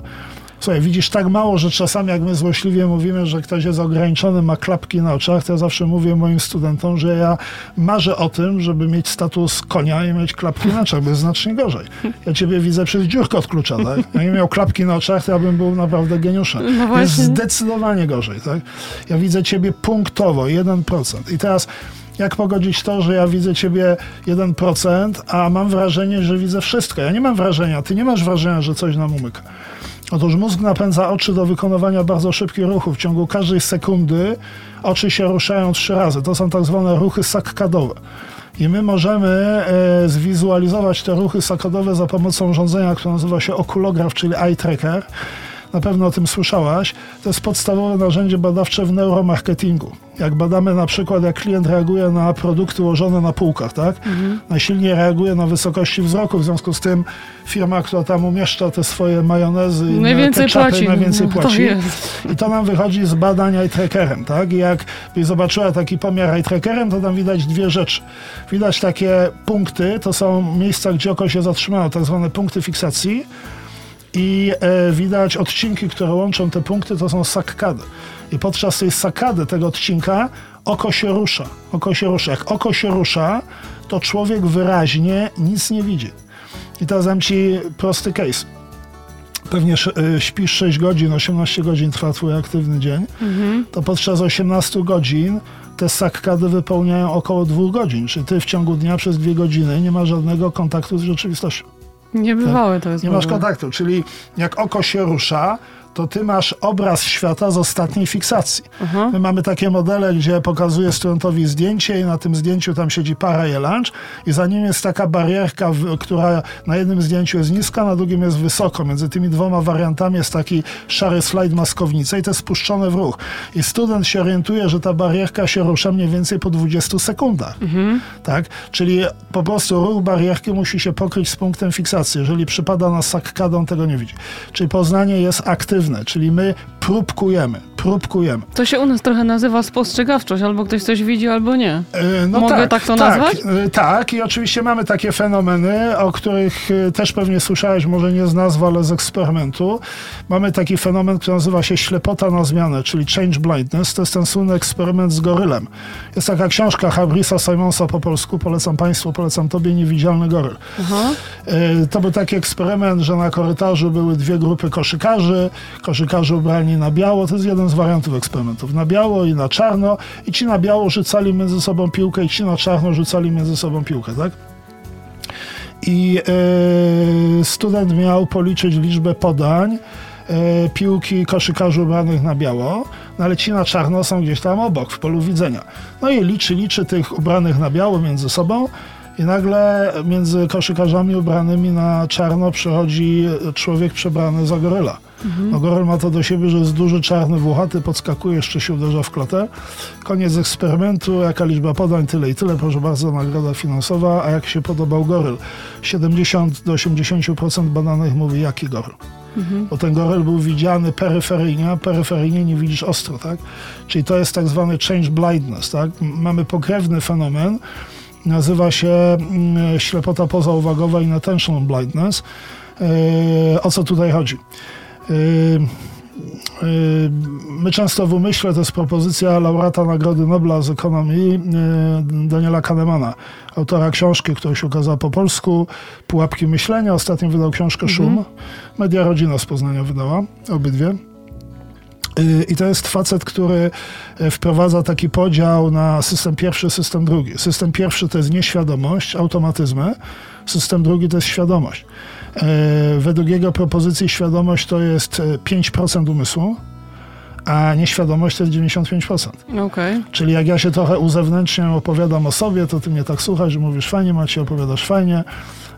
Słuchaj, widzisz tak mało, że czasami jak my złośliwie mówimy, że ktoś jest ograniczony, ma klapki na oczach, to ja zawsze mówię moim studentom, że ja marzę o tym, żeby mieć status konia i mieć klapki na oczach, bo jest znacznie gorzej. Ja ciebie widzę przez dziurkę od klucza, tak? Jakbym miał klapki na oczach, to ja bym był naprawdę geniuszem. No jest zdecydowanie gorzej, tak? Ja widzę ciebie punktowo, 1%. I teraz jak pogodzić to, że ja widzę ciebie 1%, a mam wrażenie, że widzę wszystko. Ja nie mam wrażenia, ty nie masz wrażenia, że coś nam umyka. Otóż mózg napędza oczy do wykonywania bardzo szybkich ruchów. W ciągu każdej sekundy oczy się ruszają trzy razy. To są tak zwane ruchy sakkadowe. I my możemy e, zwizualizować te ruchy sakkadowe za pomocą urządzenia, które nazywa się okulograf, czyli eye tracker. Na pewno o tym słyszałaś. To jest podstawowe narzędzie badawcze w neuromarketingu. Jak badamy na przykład, jak klient reaguje na produkty ułożone na półkach, tak? Najsilniej reaguje na wysokości wzroku, w związku z tym firma, która tam umieszcza te swoje majonezy i Najwięcej ketchupy, płaci. najwięcej No, to płaci. jest. I to nam wychodzi z badań eye trackerem, tak? I jak byś zobaczyła taki pomiar eye trackerem, to tam widać dwie rzeczy. Widać takie punkty, to są miejsca, gdzie oko się zatrzymało, tak zwane punkty fiksacji. I e, widać odcinki, które łączą te punkty, to są sakkady. I podczas tej sakkady, tego odcinka, oko się rusza. Oko się rusza. Jak oko się rusza, to człowiek wyraźnie nic nie widzi. I teraz dam ci prosty case. Pewnie y, śpisz 6 godzin, 18 godzin trwa twój aktywny dzień, to podczas 18 godzin te sakkady wypełniają około dwóch godzin. Czy ty w ciągu dnia przez dwie godziny nie ma żadnego kontaktu z rzeczywistością? Niebywałe to jest. Nie masz kontaktu, czyli jak oko się rusza, to ty masz obraz świata z ostatniej fiksacji. Aha. My mamy takie modele, gdzie pokazuje studentowi zdjęcie i na tym zdjęciu tam siedzi para lunch i za nim jest taka barierka, która na jednym zdjęciu jest niska, na drugim jest wysoko. Między tymi dwoma wariantami jest taki szary slajd maskownica i to jest spuszczone w ruch. I student się orientuje, że ta barierka się rusza mniej więcej po 20 sekundach. Tak? Czyli po prostu ruch barierki musi się pokryć z punktem fiksacji. Jeżeli przypada na sakkadę, on tego nie widzi. Czyli poznanie jest aktywne, czyli my próbkujemy, próbkujemy. To się u nas trochę nazywa spostrzegawczość, albo ktoś coś widzi, albo nie. E, Mogę tak to nazwać? e, Tak, i oczywiście mamy takie fenomeny, o których e, też pewnie słyszałeś, może nie z nazwy, ale z eksperymentu. Mamy taki fenomen, który nazywa się ślepota na zmianę, czyli change blindness. To jest ten słynny eksperyment z gorylem. Jest taka książka Habrisa Simonsa po polsku, polecam Państwu, polecam Tobie, Niewidzialny goryl. Aha. To był taki eksperyment, że na korytarzu były dwie grupy koszykarzy. Koszykarze ubrani na biało, to jest jeden z wariantów eksperymentów. Na biało i na czarno. I ci na biało rzucali między sobą piłkę, i ci na czarno rzucali między sobą piłkę, tak? I e, student miał policzyć liczbę podań e, piłki koszykarzy ubranych na biało, no ale ci na czarno są gdzieś tam obok, w polu widzenia. No i liczy, liczy tych ubranych na biało między sobą i nagle między koszykarzami ubranymi na czarno przychodzi człowiek przebrany za goryla. No goryl ma to do siebie, że jest duży, czarny, włochaty, podskakuje, jeszcze się uderza w klatę. Koniec eksperymentu, jaka liczba podań, tyle i tyle, proszę bardzo, nagroda finansowa, a jak się podobał goryl? 70 do 80% badanych mówi, jaki goryl. Bo ten goryl był widziany peryferyjnie, a peryferyjnie nie widzisz ostro, tak? Czyli to jest tak zwany change blindness, tak? Mamy pokrewny fenomen, nazywa się mm, ślepota pozauwagowa i attentional blindness. Yy, o co tutaj chodzi? Yy, yy, My często w umyśle, to jest propozycja laureata Nagrody Nobla z ekonomii Daniela Kahnemana, autora książki, która się ukazała po polsku, Pułapki myślenia. Ostatnio wydał książkę Szum. Media Rodzina z Poznania wydała, obydwie. Y, I to jest facet, który e, wprowadza taki podział na system pierwszy, system drugi. System pierwszy to jest nieświadomość, automatyzmy. System drugi to jest świadomość. E, Według jego propozycji świadomość to jest e, 5% umysłu, a nieświadomość to jest 95%. Okej. Czyli jak ja się trochę uzewnętrzniam, opowiadam o sobie, to ty mnie tak słuchasz, że mówisz fajnie, Macie, opowiadasz fajnie,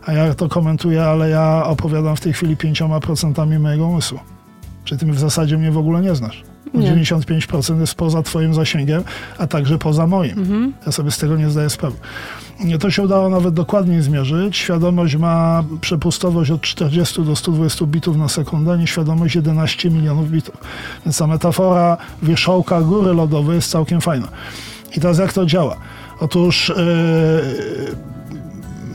a ja to komentuję, ale ja opowiadam w tej chwili 5% mojego umysłu. Czyli ty w zasadzie mnie w ogóle nie znasz. Nie. 95% jest poza twoim zasięgiem, a także poza moim. Mhm. Ja sobie z tego nie zdaję sprawy. Nie, To się udało nawet dokładniej zmierzyć. Świadomość ma przepustowość od 40 do 120 bitów na sekundę, nieświadomość 11 milionów bitów. Więc ta metafora wierzchołka góry lodowej jest całkiem fajna. I teraz jak to działa? Otóż yy,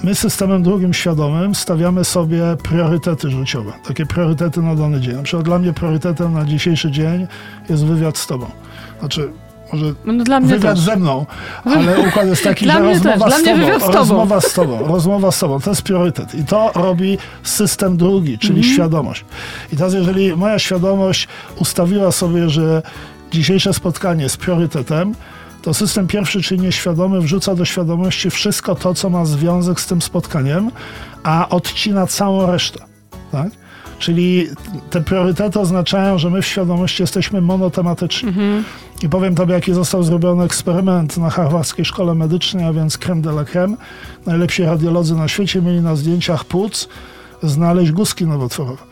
my systemem drugim świadomym stawiamy sobie priorytety życiowe. Takie priorytety na dany dzień. Na przykład dla mnie priorytetem na dzisiejszy dzień jest wywiad z tobą. Znaczy, może No dla mnie wywiad też. ze mną, ale układ jest taki, Dla że też, rozmowa dla z tobą, wywiad z tobą. rozmowa z tobą, rozmowa z tobą, to jest priorytet. I to robi system drugi, czyli Mhm. świadomość. I teraz jeżeli moja świadomość ustawiła sobie, że dzisiejsze spotkanie jest priorytetem, to system pierwszy, czyli nieświadomy, wrzuca do świadomości wszystko to, co ma związek z tym spotkaniem, a odcina całą resztę. Tak? Czyli te priorytety oznaczają, że my w świadomości jesteśmy monotematyczni. I powiem tobie, jaki został zrobiony eksperyment na harwardzkiej szkole medycznej, a więc creme de la creme. Najlepsi radiolodzy na świecie mieli na zdjęciach płuc znaleźć guzki nowotworowe.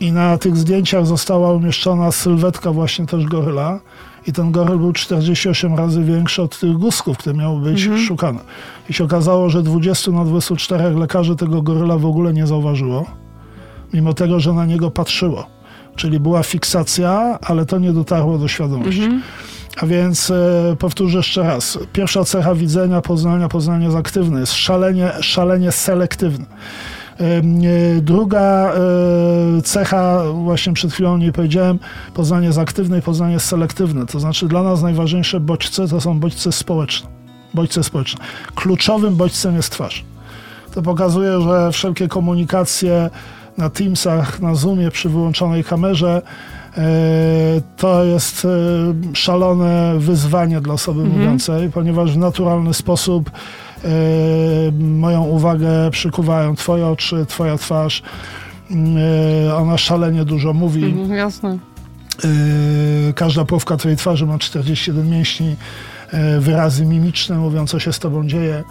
I na tych zdjęciach została umieszczona sylwetka właśnie też goryla. I ten goryl był 48 razy większy od tych guzków, które miały być szukane. I się okazało, że 20 na 24 lekarzy tego goryla w ogóle nie zauważyło, mimo tego, że na niego patrzyło. Czyli była fiksacja, ale to nie dotarło do świadomości. A więc e, powtórzę jeszcze raz. Pierwsza cecha widzenia, poznania, poznanie jest aktywne, jest szalenie, szalenie selektywne. E, Druga e, cecha, właśnie przed chwilą nie powiedziałem, poznanie jest aktywne i poznanie jest selektywne. To znaczy dla nas najważniejsze bodźce to są bodźce społeczne. Bodźce społeczne. Kluczowym bodźcem jest twarz. To pokazuje, że wszelkie komunikacje na Teamsach, na Zoomie przy wyłączonej kamerze to jest e, szalone wyzwanie dla osoby Mhm. mówiącej, ponieważ w naturalny sposób e, moją uwagę przykuwają twoje oczy, twoja twarz. E, Ona szalenie dużo mówi. Mhm, jasne. Yy, każda połówka twojej twarzy ma 41 mięśni, yy, wyrazy mimiczne mówią, co się z tobą dzieje.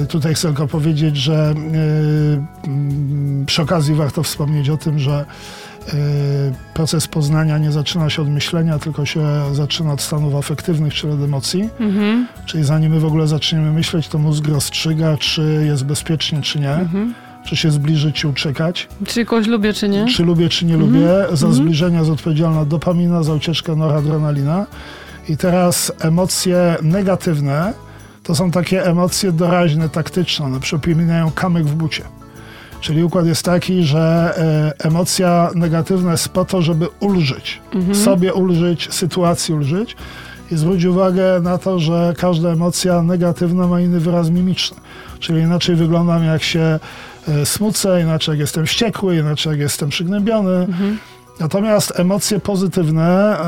Yy, tutaj chcę tylko powiedzieć, że yy, mm, przy okazji warto wspomnieć o tym, że yy, proces poznania nie zaczyna się od myślenia, tylko się zaczyna od stanów afektywnych, czyli od emocji. Mhm, Czyli zanim my w ogóle zaczniemy myśleć, to mózg rozstrzyga, czy jest bezpiecznie, czy nie, mhm. czy się zbliżyć, czy uciekać. Czy kogoś lubię, czy nie? Czy lubię, czy nie Mhm. lubię. Za Mhm. zbliżenie jest odpowiedzialna dopamina, za ucieczkę noradrenalina. I teraz emocje negatywne to są takie emocje doraźne, taktyczne. One przypominają kamyk w bucie. Czyli układ jest taki, że e, emocja negatywna jest po to, żeby ulżyć. Mhm. Sobie ulżyć, sytuacji ulżyć. I zwróć uwagę na to, że każda emocja negatywna ma inny wyraz mimiczny. Czyli inaczej wyglądam, jak się e, smucę, inaczej jak jestem wściekły, inaczej jak jestem przygnębiony. Mhm. Natomiast emocje pozytywne,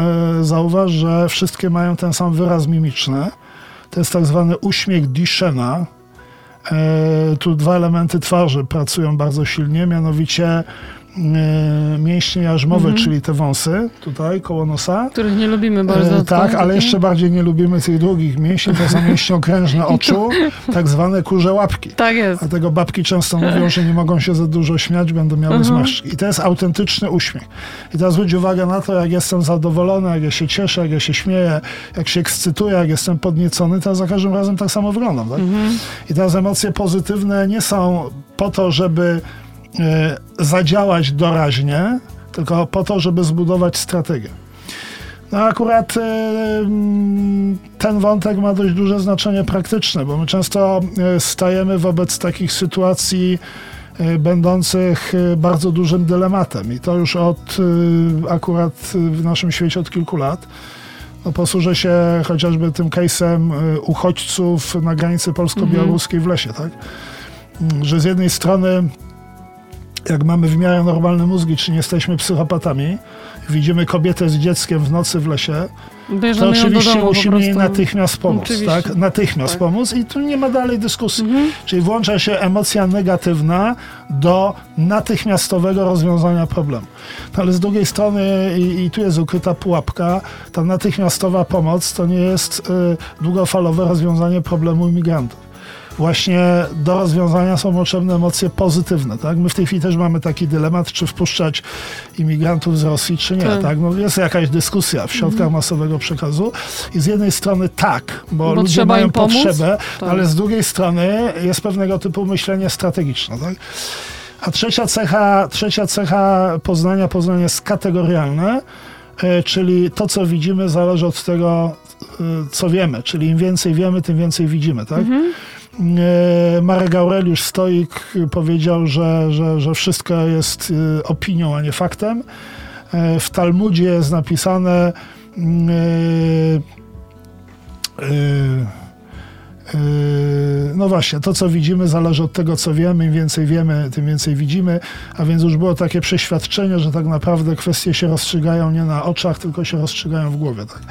e, zauważ, że wszystkie mają ten sam wyraz mimiczny. To jest tak zwany uśmiech Duchena. E, tu dwa elementy twarzy pracują bardzo silnie, mianowicie mięśnie jarzmowe, Mhm. czyli te wąsy tutaj koło nosa. Których nie lubimy bardzo. E, tak, ale jeszcze bardziej nie lubimy tych drugich mięśni, to są mięśnie okrężne oczu, tak zwane kurze łapki. Tak jest. Dlatego babki często mówią, że nie mogą się za dużo śmiać, będą miały Mhm. zmarszczki. I to jest autentyczny uśmiech. I teraz zwróć uwagę na to, jak jestem zadowolony, jak ja się cieszę, jak ja się śmieję, jak się ekscytuję, jak jestem podniecony, to za każdym razem tak samo wyglądam. Tak? Mhm. I teraz emocje pozytywne nie są po to, żeby e, zadziałać doraźnie, tylko po to, żeby zbudować strategię. No akurat e, mm, ten wątek ma dość duże znaczenie praktyczne, bo my często e, stajemy wobec takich sytuacji e, będących e, bardzo dużym dylematem i to już od e, akurat e, w naszym świecie od kilku lat. No, posłużę się chociażby tym case'em e, uchodźców na granicy polsko-białoruskiej w lesie, tak? Mm, Że z jednej strony jak mamy w miarę normalne mózgi, czy nie jesteśmy psychopatami, widzimy kobietę z dzieckiem w nocy w lesie, to Bierzemy do oczywiście domu musimy jej natychmiast pomóc, Oczywiście. tak? Natychmiast Tak. pomóc i tu nie ma dalej dyskusji. Mhm. Czyli włącza się emocja negatywna do natychmiastowego rozwiązania problemu. No, ale z drugiej strony, i, i tu jest ukryta pułapka, ta natychmiastowa pomoc to nie jest y, długofalowe rozwiązanie problemu imigrantów. Właśnie do rozwiązania są potrzebne emocje pozytywne. Tak? My w tej chwili też mamy taki dylemat, czy wpuszczać imigrantów z Rosji, czy nie. Tak. Tak? No, jest jakaś dyskusja w środkach masowego przekazu i z jednej strony tak, bo, Bo ludzie mają potrzebę, Tak. ale z drugiej strony jest pewnego typu myślenie strategiczne. Tak? A trzecia cecha, trzecia cecha poznania, poznanie jest kategorialne, e, czyli to, co widzimy, zależy od tego, e, co wiemy. Czyli im więcej wiemy, tym więcej widzimy. Tak? Mhm. E, Marek Aureliusz Stoik powiedział, że, że, że wszystko jest e, opinią, a nie faktem. E, W Talmudzie jest napisane e, Yy, No właśnie, to co widzimy zależy od tego, co wiemy. Im więcej wiemy, tym więcej widzimy. A więc już było takie przeświadczenie, że tak naprawdę kwestie się rozstrzygają nie na oczach, tylko się rozstrzygają w głowie. Tak?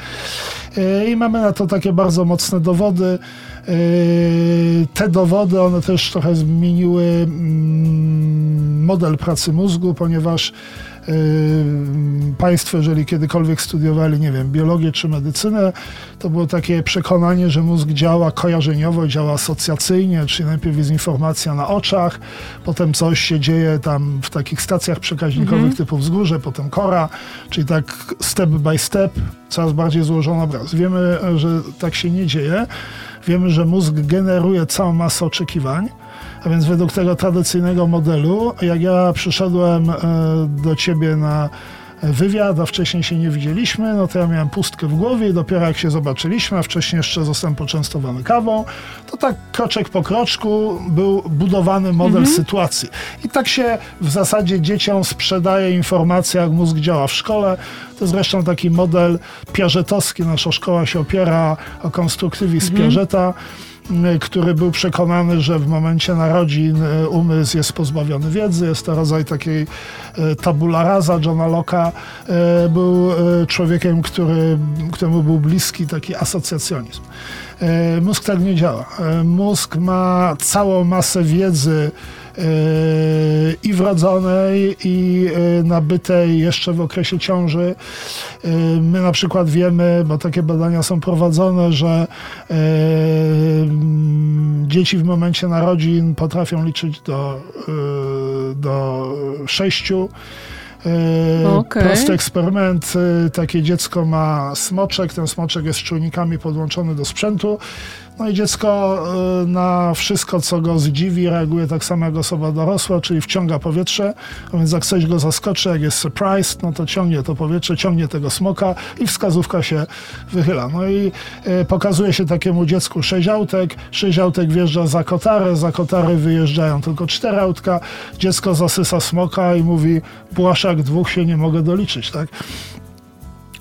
Yy, I mamy na to takie bardzo mocne dowody. Yy, Te dowody, one też trochę zmieniły mm, model pracy mózgu, ponieważ yy, Państwo, jeżeli kiedykolwiek studiowali, nie wiem, biologię czy medycynę, to było takie przekonanie, że mózg działa kojarzeniowo, działa asocjacyjnie, czyli najpierw jest informacja na oczach, potem coś się dzieje tam w takich stacjach przekaźnikowych typu wzgórze, potem kora, czyli tak step by step, coraz bardziej złożony obraz. Wiemy, że tak się nie dzieje. Wiemy, że mózg generuje całą masę oczekiwań. A więc według tego tradycyjnego modelu, jak ja przyszedłem e, do ciebie na wywiad, a wcześniej się nie widzieliśmy, no to ja miałem pustkę w głowie i dopiero jak się zobaczyliśmy, a wcześniej jeszcze zostałem poczęstowany kawą, to tak kroczek po kroczku był budowany model sytuacji. I tak się w zasadzie dzieciom sprzedaje informacja, jak mózg działa w szkole. To zresztą taki model piażetowski. Nasza szkoła się opiera o konstruktywizm Piażeta. Który był przekonany, że w momencie narodzin y, umysł jest pozbawiony wiedzy. Jest to rodzaj takiej y, tabula rasa Johna Locke'a. Y, Był człowiekiem, który, któremu był bliski taki asocjacjonizm. Mózg tak nie działa. Mózg ma całą masę wiedzy i wrodzonej, i y, nabytej jeszcze w okresie ciąży. Y, My na przykład wiemy, bo takie badania są prowadzone, że mm, dzieci w momencie narodzin potrafią liczyć do, do sześciu. Y, Okej. Prosty eksperyment. Takie dziecko ma smoczek, ten smoczek jest z czujnikami podłączony do sprzętu. No i dziecko y, na wszystko, co go zdziwi, reaguje tak samo jak osoba dorosła, czyli wciąga powietrze, a więc jak coś go zaskoczy, jak jest surprised, no to ciągnie to powietrze, ciągnie tego smoka i wskazówka się wychyla. No i y, pokazuje się takiemu dziecku sześć autek, sześć autek wjeżdża za kotarę, za kotary wyjeżdżają tylko cztery autka, dziecko zasysa smoka i mówi, błaszak dwóch się nie mogę doliczyć, tak?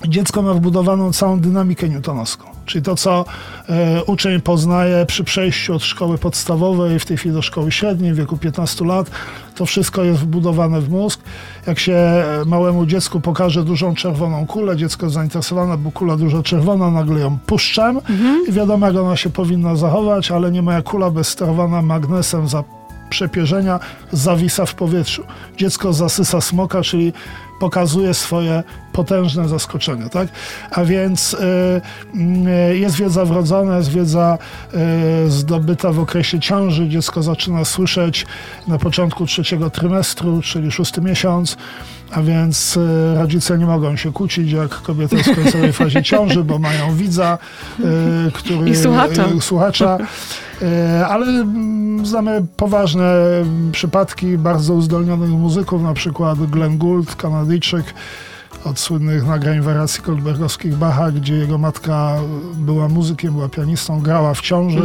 dziecko ma wbudowaną całą dynamikę newtonowską. Czyli to, co e, uczeń poznaje przy przejściu od szkoły podstawowej, w tej chwili do szkoły średniej, w wieku 15 lat, to wszystko jest wbudowane w mózg. Jak się e, małemu dziecku pokaże dużą czerwoną kulę, dziecko jest zainteresowane, bo kula duża czerwona, nagle ją puszczam i wiadomo, jak ona się powinna zachować, ale nie moja kula bezsterowana magnesem za przepierzenia zawisa w powietrzu. Dziecko zasysa smoka, czyli pokazuje swoje potężne zaskoczenie, tak? A więc y, y, jest wiedza wrodzona, jest wiedza y, zdobyta w okresie ciąży. Dziecko zaczyna słyszeć na początku trzeciego trymestru, czyli szósty miesiąc, a więc y, rodzice nie mogą się kłócić, jak kobieta jest w końcowej fazie ciąży, bo mają widza, y, który... I słuchacza. słuchacza. E, Ale mm, znamy poważne mm, przypadki bardzo uzdolnionych muzyków, na przykład Glenn Gould, Kanadyjczyk, od słynnych nagrań wariacji Goldbergowskich Bacha, gdzie jego matka była muzykiem, była pianistą, grała w ciąży.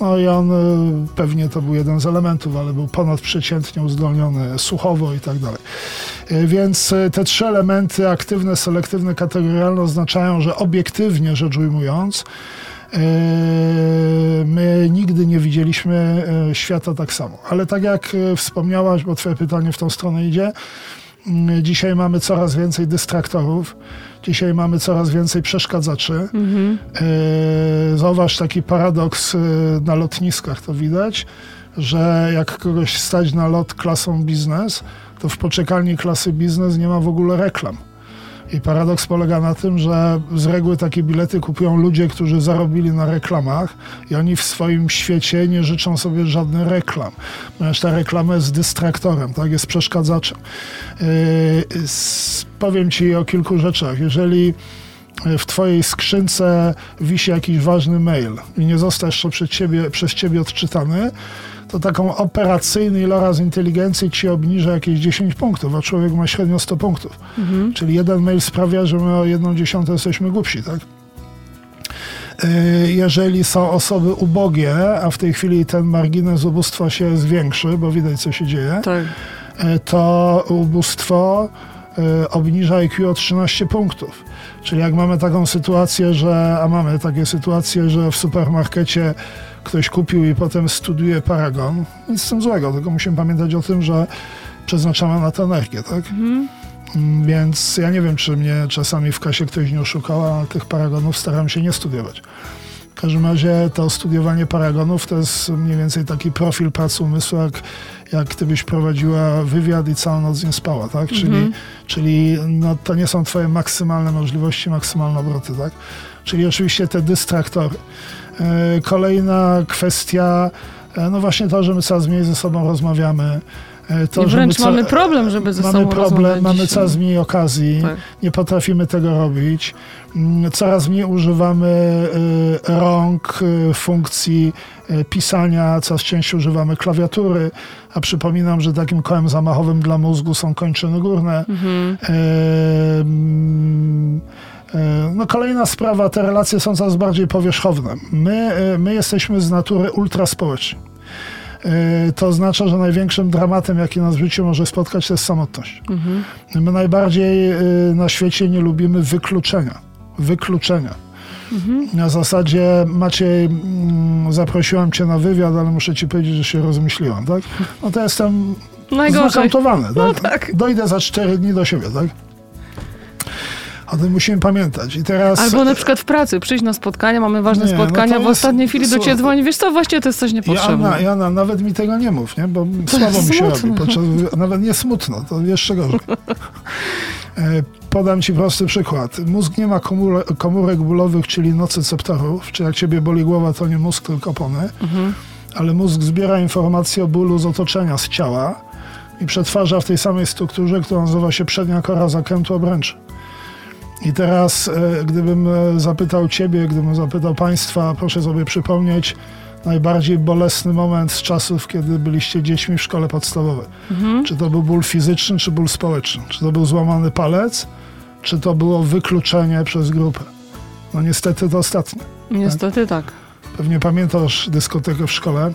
No i on y, pewnie to był jeden z elementów, ale był ponadprzeciętnie uzdolniony słuchowo i tak dalej. Y, Więc y, te trzy elementy, aktywne, selektywne, kategorialne, oznaczają, że obiektywnie rzecz ujmując, My nigdy nie widzieliśmy świata tak samo. Ale tak jak wspomniałaś, bo Twoje pytanie w tą stronę idzie, dzisiaj mamy coraz więcej dystraktorów, dzisiaj mamy coraz więcej przeszkadzaczy. Yy, Zauważ taki paradoks yy, na lotniskach, to widać, że jak kogoś stać na lot klasą biznes, to w poczekalni klasy biznes nie ma w ogóle reklam. I paradoks polega na tym, że z reguły takie bilety kupują ludzie, którzy zarobili na reklamach i oni w swoim świecie nie życzą sobie żadnych reklam. Ponieważ ta reklama jest dystraktorem, tak, jest przeszkadzaczem. Yy, powiem ci o kilku rzeczach. Jeżeli w twojej skrzynce wisi jakiś ważny mail i nie został jeszcze przed ciebie, przez ciebie odczytany, to taką operacyjny iloraz inteligencji ci obniża jakieś 10 punktów, a człowiek ma średnio 100 punktów. Czyli jeden mail sprawia, że my o jedną dziesiątą jesteśmy głupsi, tak? Y, Jeżeli są osoby ubogie, a w tej chwili ten margines ubóstwa się zwiększy, bo widać co się dzieje, Tak. y, to ubóstwo y, obniża IQ o 13 punktów. Czyli jak mamy taką sytuację, że, a mamy takie sytuacje, że w supermarkecie ktoś kupił i potem studiuje paragon, nic z tym złego, tylko musimy pamiętać o tym, że przeznaczamy na to energię, tak? Mm, Więc ja nie wiem, czy mnie czasami w kasie ktoś nie oszukał, a tych paragonów staram się nie studiować. W każdym razie to studiowanie paragonów to jest mniej więcej taki profil pracy umysłu, jak, jak gdybyś prowadziła wywiad i całą noc nie spała, tak? Czyli, czyli no, to nie są twoje maksymalne możliwości, maksymalne obroty, tak? Czyli oczywiście te dystraktory. E, Kolejna kwestia, e, no właśnie to, że my coraz mniej ze sobą rozmawiamy. E, To, I wręcz co- mamy problem, żeby ze Mamy sobą problem, rozmawiać mamy coraz mniej okazji, Tak. nie potrafimy tego robić. Mm, Coraz mniej używamy rąk, funkcji pisania, coraz częściej używamy klawiatury, a przypominam, że takim kołem zamachowym dla mózgu są kończyny górne. Mhm. E, No kolejna sprawa, te relacje są coraz bardziej powierzchowne. My, e, my jesteśmy z natury ultraspołeczni. E, To oznacza, że największym dramatem, jaki nas w życiu może spotkać, to jest samotność. My najbardziej e, na świecie nie lubimy wykluczenia. Wykluczenia. Na zasadzie Maciej, mm, zaprosiłam cię na wywiad, ale muszę ci powiedzieć, że się rozmyśliłam, tak? No to jestem Najgorzej. znakautowany, tak? No tak. Dojdę za cztery dni do siebie, tak? O tym musimy pamiętać. I teraz... Albo na przykład w pracy, przyjść na spotkania, mamy ważne Nie, no spotkania, to w jest- ostatniej chwili do ciebie dzwoni, wiesz co, właściwie to jest coś niepotrzebne. Jana, Jana, nawet mi tego nie mów, nie? bo słabo jest mi się robi. Podczas, nawet nie smutno, to jeszcze gorzej. E, Podam ci prosty przykład. Mózg nie ma komórek, komórek bólowych, czyli nocyceptorów, czy jak ciebie boli głowa, to nie mózg, tylko opony, Mhm. ale mózg zbiera informacje o bólu z otoczenia, z ciała i przetwarza w tej samej strukturze, która nazywa się przednia kora zakrętu obręczy. I teraz, e, gdybym e, zapytał ciebie, gdybym zapytał państwa, proszę sobie przypomnieć najbardziej bolesny moment z czasów, kiedy byliście dziećmi w szkole podstawowej. Mhm. Czy to był ból fizyczny, czy ból społeczny? Czy to był złamany palec, czy to było wykluczenie przez grupę? No niestety to ostatnie. Niestety tak. Pewnie pamiętasz dyskotekę w szkole.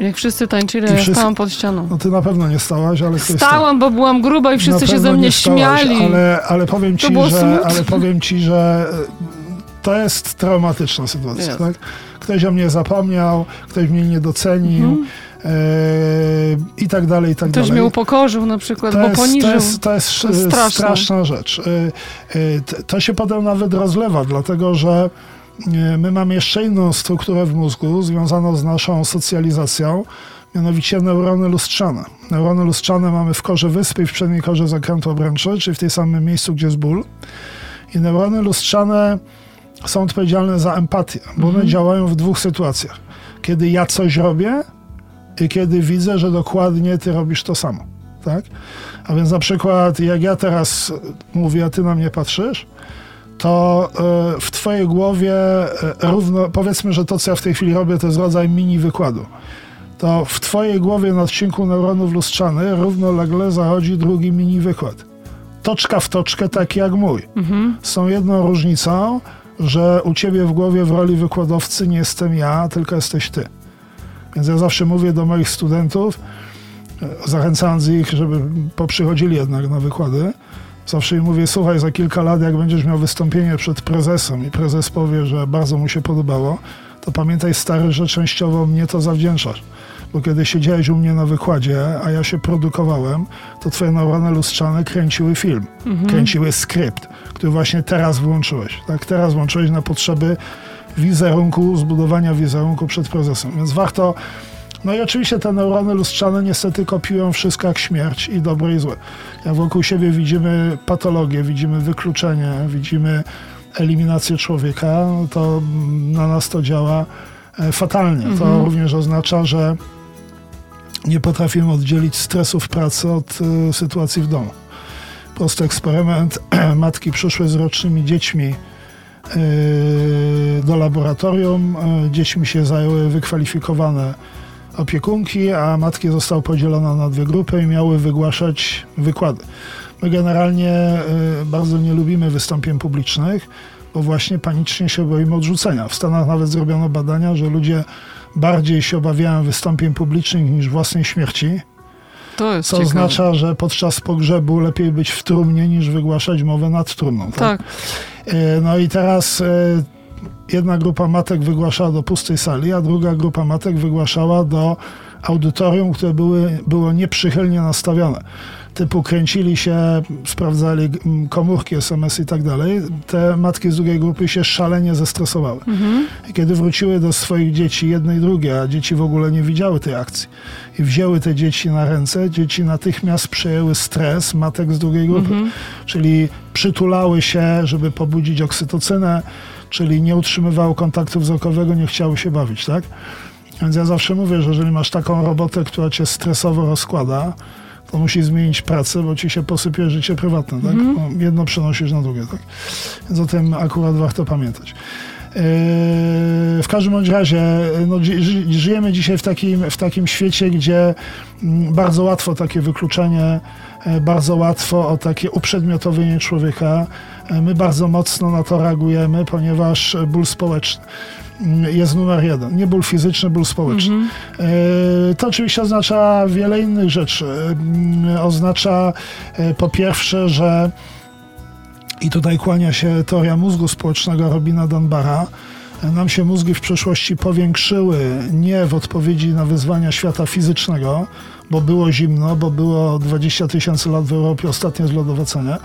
Jak wszyscy tańczyli, ja wszyscy- stałam pod ścianą. No ty na pewno nie stałaś, ale ktoś stał. Stałam, bo byłam gruba i wszyscy się ze mnie nie stałaś, śmiali. Ale, ale powiem ci, że, smutne. ale powiem ci, że e, to jest traumatyczna sytuacja. Jest. Tak? Ktoś o mnie zapomniał, ktoś mnie nie docenił Mhm. e, i tak dalej, i tak Ktoś dalej. mnie upokorzył na przykład, to bo jest, poniżył. To jest, to jest, To jest straszna rzecz. E, To się potem nawet rozlewa, dlatego że my mamy jeszcze inną strukturę w mózgu związaną z naszą socjalizacją, mianowicie neurony lustrzane. Neurony lustrzane mamy w korze wyspy i w przedniej korze zakrętu obręczy, czyli w tej samym miejscu, gdzie jest ból. I neurony lustrzane są odpowiedzialne za empatię, bo one działają w dwóch sytuacjach. Kiedy ja coś robię i kiedy widzę, że dokładnie ty robisz to samo. Tak? A więc na przykład, jak ja teraz mówię, a ty na mnie patrzysz, to e, w twojej głowie e, równo, powiedzmy, że to, co ja w tej chwili robię, to jest rodzaj mini wykładu. To w twojej głowie na odcinku neuronów lustrzanych równolegle zachodzi drugi mini wykład. Toczka w toczkę, taki jak mój. Mhm. Tą jedną różnicą, że u ciebie w głowie w roli wykładowcy nie jestem ja, tylko jesteś ty. Więc ja zawsze mówię do moich studentów, e, zachęcając ich, żeby poprzychodzili jednak na wykłady, zawsze im mówię, słuchaj, za kilka lat, jak będziesz miał wystąpienie przed prezesem i prezes powie, że bardzo mu się podobało, to pamiętaj stary, że częściowo mnie to zawdzięczasz. Bo kiedy siedziałeś u mnie na wykładzie, a ja się produkowałem, to twoje neurony lustrzane kręciły film, kręciły skrypt, który właśnie teraz włączyłeś. Tak, teraz włączyłeś na potrzeby wizerunku, zbudowania wizerunku przed prezesem. Więc warto. No i oczywiście te neurony lustrzane niestety kopiują wszystko jak śmierć i dobre i złe. Jak wokół siebie widzimy patologię, widzimy wykluczenie, widzimy eliminację człowieka, no to na nas to działa e, fatalnie. To Mhm. również oznacza, że nie potrafimy oddzielić stresu w pracy od y, sytuacji w domu. Prosty eksperyment. Matki przyszły z rocznymi dziećmi y, do laboratorium. Dziećmi się zajęły wykwalifikowane opiekunki, a matki zostały podzielone na dwie grupy i miały wygłaszać wykłady. My generalnie y, bardzo nie lubimy wystąpień publicznych, bo właśnie panicznie się boimy odrzucenia. W Stanach nawet zrobiono badania, że ludzie bardziej się obawiają wystąpień publicznych niż własnej śmierci, To jest co ciekawe. oznacza, że podczas pogrzebu lepiej być w trumnie niż wygłaszać mowę nad trumną. Tak. E, No i teraz e, jedna grupa matek wygłaszała do pustej sali, a druga grupa matek wygłaszała do audytorium, które były, było nieprzychylnie nastawione. Typu kręcili się, sprawdzali mm, komórki, SMS i tak dalej. Te matki z drugiej grupy się szalenie zestresowały. Mhm. I kiedy wróciły do swoich dzieci, jednej i drugiej, a dzieci w ogóle nie widziały tej akcji, i wzięły te dzieci na ręce, dzieci natychmiast przejęły stres matek z drugiej grupy. Mhm. Czyli przytulały się, żeby pobudzić oksytocynę, czyli nie utrzymywały kontaktu wzrokowego, nie chciały się bawić, tak? Więc ja zawsze mówię, że jeżeli masz taką robotę, która cię stresowo rozkłada, to musisz zmienić pracę, bo ci się posypie życie prywatne, tak? Bo jedno przenosisz na drugie, tak? Więc o tym akurat warto pamiętać. Yy, W każdym bądź razie no, dzi- ży- żyjemy dzisiaj w takim, w takim świecie, gdzie mm, bardzo łatwo takie wykluczenie, bardzo łatwo o takie uprzedmiotowienie człowieka. E, My bardzo mocno na to reagujemy, ponieważ e, ból społeczny mm, jest numer jeden. Nie ból fizyczny, ból społeczny. Mhm. E, To oczywiście oznacza wiele innych rzeczy. Mm, Oznacza e, po pierwsze, że i tutaj kłania się teoria mózgu społecznego Robina Dunbara, nam się mózgi w przeszłości powiększyły nie w odpowiedzi na wyzwania świata fizycznego, bo było zimno, bo było 20 tysięcy lat w Europie ostatnie zlodowacenie,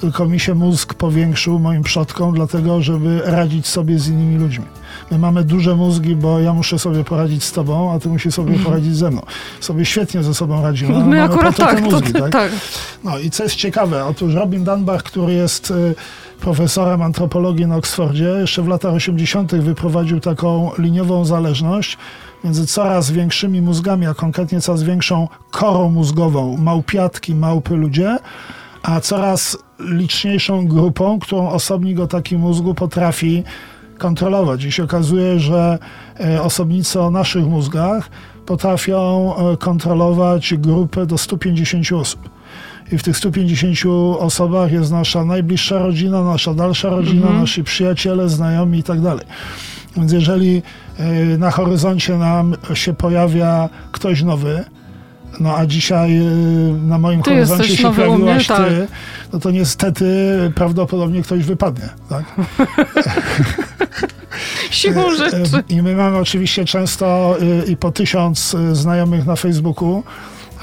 tylko mi się mózg powiększył moim przodkom, dlatego żeby radzić sobie z innymi ludźmi. My mamy duże mózgi, bo ja muszę sobie poradzić z tobą, a ty musisz sobie Mhm. poradzić ze mną. Sobie świetnie ze sobą radzimy. ale My mamy akurat tak, mózgi, to, tak? tak. No i co jest ciekawe, otóż Robin Dunbar, który jest y, profesorem antropologii na Oksfordzie, jeszcze w latach 80. wyprowadził taką liniową zależność między coraz większymi mózgami, a konkretnie coraz większą korą mózgową, małpiatki, małpy, ludzie, a coraz liczniejszą grupą, którą osobnik o takim mózgu potrafi kontrolować. I się okazuje, że e, osobnicy o naszych mózgach potrafią e, kontrolować grupę do 150 osób. I w tych 150 osobach jest nasza najbliższa rodzina, nasza dalsza rodzina, nasi przyjaciele, znajomi i tak dalej. Więc jeżeli na horyzoncie nam się pojawia ktoś nowy, no a dzisiaj e, na moim Ty horyzoncie się pojawiłaś mnie, tak. ty, no to niestety prawdopodobnie ktoś wypadnie. Tak? Siłą E, rzeczy. I my mamy oczywiście często y, i po tysiąc y, znajomych na Facebooku,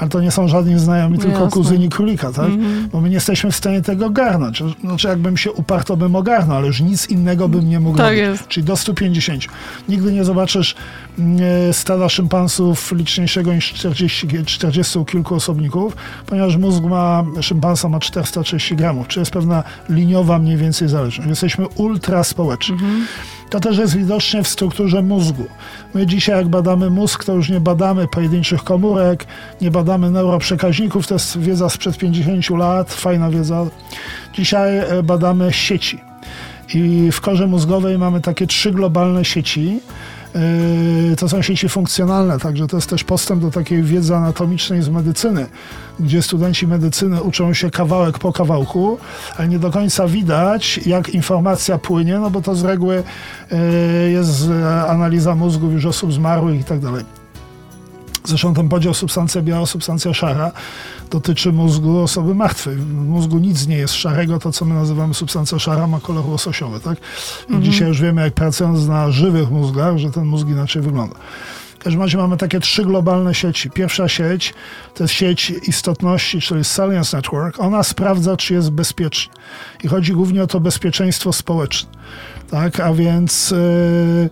ale to nie są żadni znajomi, tylko Jasne. kuzyni królika, tak? Mhm. Bo my nie jesteśmy w stanie tego ogarnąć. Znaczy, jakbym się uparł, to bym ogarnął, ale już nic innego bym nie mógł Tak robić. jest. Czyli do 150. Nigdy nie zobaczysz mm, stada szympansów liczniejszego niż 40, 40 kilku osobników, ponieważ mózg ma, szympansa ma 430 gramów, czy jest pewna liniowa mniej więcej zależność. Jesteśmy ultra społeczni. To też jest widocznie w strukturze mózgu. My dzisiaj, jak badamy mózg, to już nie badamy pojedynczych komórek, nie badamy neuroprzekaźników, to jest wiedza sprzed 50 lat, fajna wiedza. Dzisiaj e, badamy sieci. I w korze mózgowej mamy takie trzy globalne sieci. Yy, To są sieci funkcjonalne, także to jest też postęp do takiej wiedzy anatomicznej z medycyny, gdzie studenci medycyny uczą się kawałek po kawałku, ale nie do końca widać, jak informacja płynie, no bo to z reguły yy, jest analiza mózgów już osób zmarłych i tak dalej. Zresztą ten podział substancja biała, substancja szara dotyczy mózgu osoby martwej. W mózgu nic nie jest szarego, to co my nazywamy substancja szara ma kolor łososiowy, tak? I dzisiaj już wiemy, jak pracując na żywych mózgach, że ten mózg inaczej wygląda. W każdym razie mamy takie trzy globalne sieci. Pierwsza sieć to jest sieć istotności, czyli Salience Network. Ona sprawdza, czy jest bezpiecznie. I chodzi głównie o to bezpieczeństwo społeczne. Tak, a więc yy,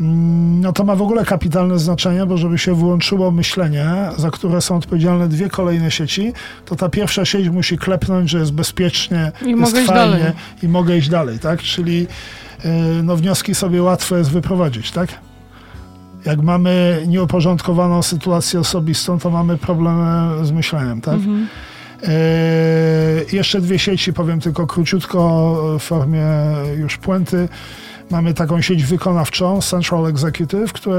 no to ma w ogóle kapitalne znaczenie, bo żeby się włączyło myślenie, za które są odpowiedzialne dwie kolejne sieci, to ta pierwsza sieć musi klepnąć, że jest bezpiecznie, I jest mogę iść fajnie dalej. i mogę iść dalej, tak? Czyli yy, no wnioski sobie łatwo jest wyprowadzić, tak? Jak mamy nieuporządkowaną sytuację osobistą, to mamy problemy z myśleniem, tak? Mhm. Eee, jeszcze dwie sieci, powiem tylko króciutko w formie już puenty. Mamy taką sieć wykonawczą, Central Executive, która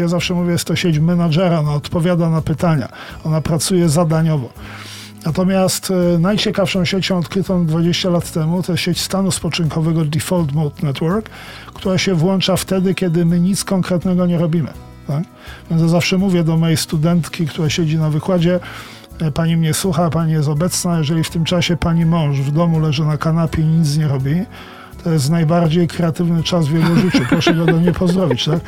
ja zawsze mówię, jest to sieć menadżera, ona odpowiada na pytania, ona pracuje zadaniowo. Natomiast e, najciekawszą siecią odkrytą 20 lat temu to jest sieć stanu spoczynkowego Default Mode Network, która się włącza wtedy, kiedy my nic konkretnego nie robimy. Tak? Więc ja zawsze mówię do mojej studentki, która siedzi na wykładzie, e, pani mnie słucha, pani jest obecna, jeżeli w tym czasie pani mąż w domu leży na kanapie i nic nie robi, to jest najbardziej kreatywny czas w jego życiu. Proszę go do niej pozdrowić, tak?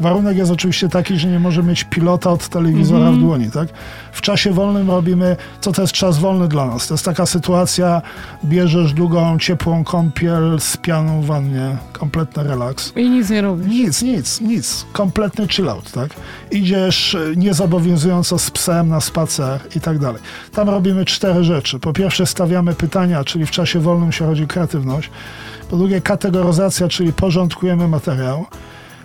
Warunek jest oczywiście taki, że nie może mieć pilota od telewizora w dłoni, tak? W czasie wolnym robimy, co to jest czas wolny dla nas? To jest taka sytuacja, bierzesz długą, ciepłą kąpiel z pianą w wannie, kompletny relaks. I nic nie robisz. Nic, nic, nic. Kompletny chillout, tak? Idziesz e, niezobowiązująco z psem na spacer i tak dalej. Tam robimy cztery rzeczy. Po pierwsze stawiamy pytania, czyli w czasie wolnym się rodzi kreatywność. Po drugie kategoryzacja, czyli porządkujemy materiał.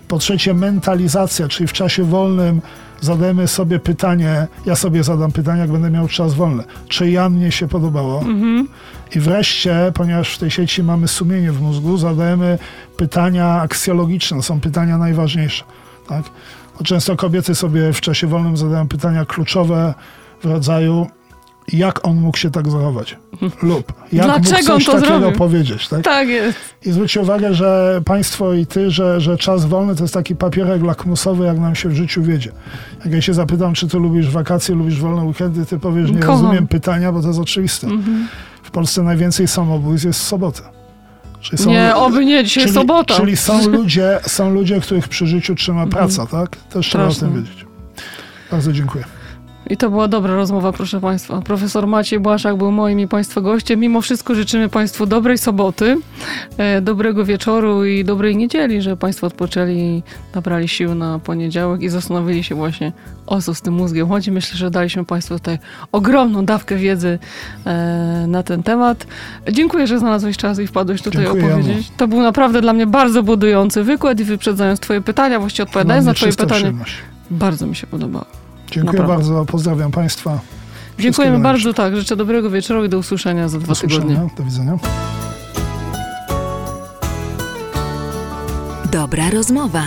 Po trzecie mentalizacja, czyli w czasie wolnym zadajemy sobie pytanie, ja sobie zadam pytanie, jak będę miał czas wolny. Czy ja mnie się podobało? Mhm. I wreszcie, ponieważ w tej sieci mamy sumienie w mózgu, zadajemy pytania aksjologiczne, są pytania najważniejsze. Tak? No, często kobiety sobie w czasie wolnym zadają pytania kluczowe w rodzaju jak on mógł się tak zachować? Lub jak Dlaczego mógł coś takiego zrobił? powiedzieć? Tak? Tak jest. I zwróćcie uwagę, że państwo i ty, że, że czas wolny to jest taki papierek lakmusowy, jak nam się w życiu wiedzie. Jak ja się zapytam, czy ty lubisz wakacje, lubisz wolne weekendy, ty powiesz, nie Kocham. rozumiem pytania, bo to jest oczywiste. Mhm. W Polsce najwięcej samobójstw jest w sobotę. Czyli Nie, oby nie, dzisiaj czyli, sobota. Czyli są ludzie, są ludzie, których przy życiu trzyma praca, tak? Też trzeba o tym wiedzieć. Bardzo dziękuję. I to była dobra rozmowa, proszę Państwa. Profesor Maciej Błaszak był moim i Państwa gościem. Mimo wszystko życzymy Państwu dobrej soboty, e, dobrego wieczoru i dobrej niedzieli, że Państwo odpoczęli i nabrali sił na poniedziałek i zastanowili się właśnie, o co z tym mózgiem chodzi. Myślę, że daliśmy Państwu tutaj ogromną dawkę wiedzy e, na ten temat. Dziękuję, że znalazłeś czas i wpadłeś tutaj Dziękuję, opowiedzieć. To był naprawdę dla mnie bardzo budujący wykład i wyprzedzając Twoje pytania, właściwie odpowiadając Dla na Twoje przyjemność. bardzo mi się podobało. Dziękuję Naprawdę. bardzo, pozdrawiam Państwa. Dziękujemy bardzo, tak. Życzę dobrego wieczoru i do usłyszenia za dwa Do tygodnie. do widzenia. Dobra rozmowa.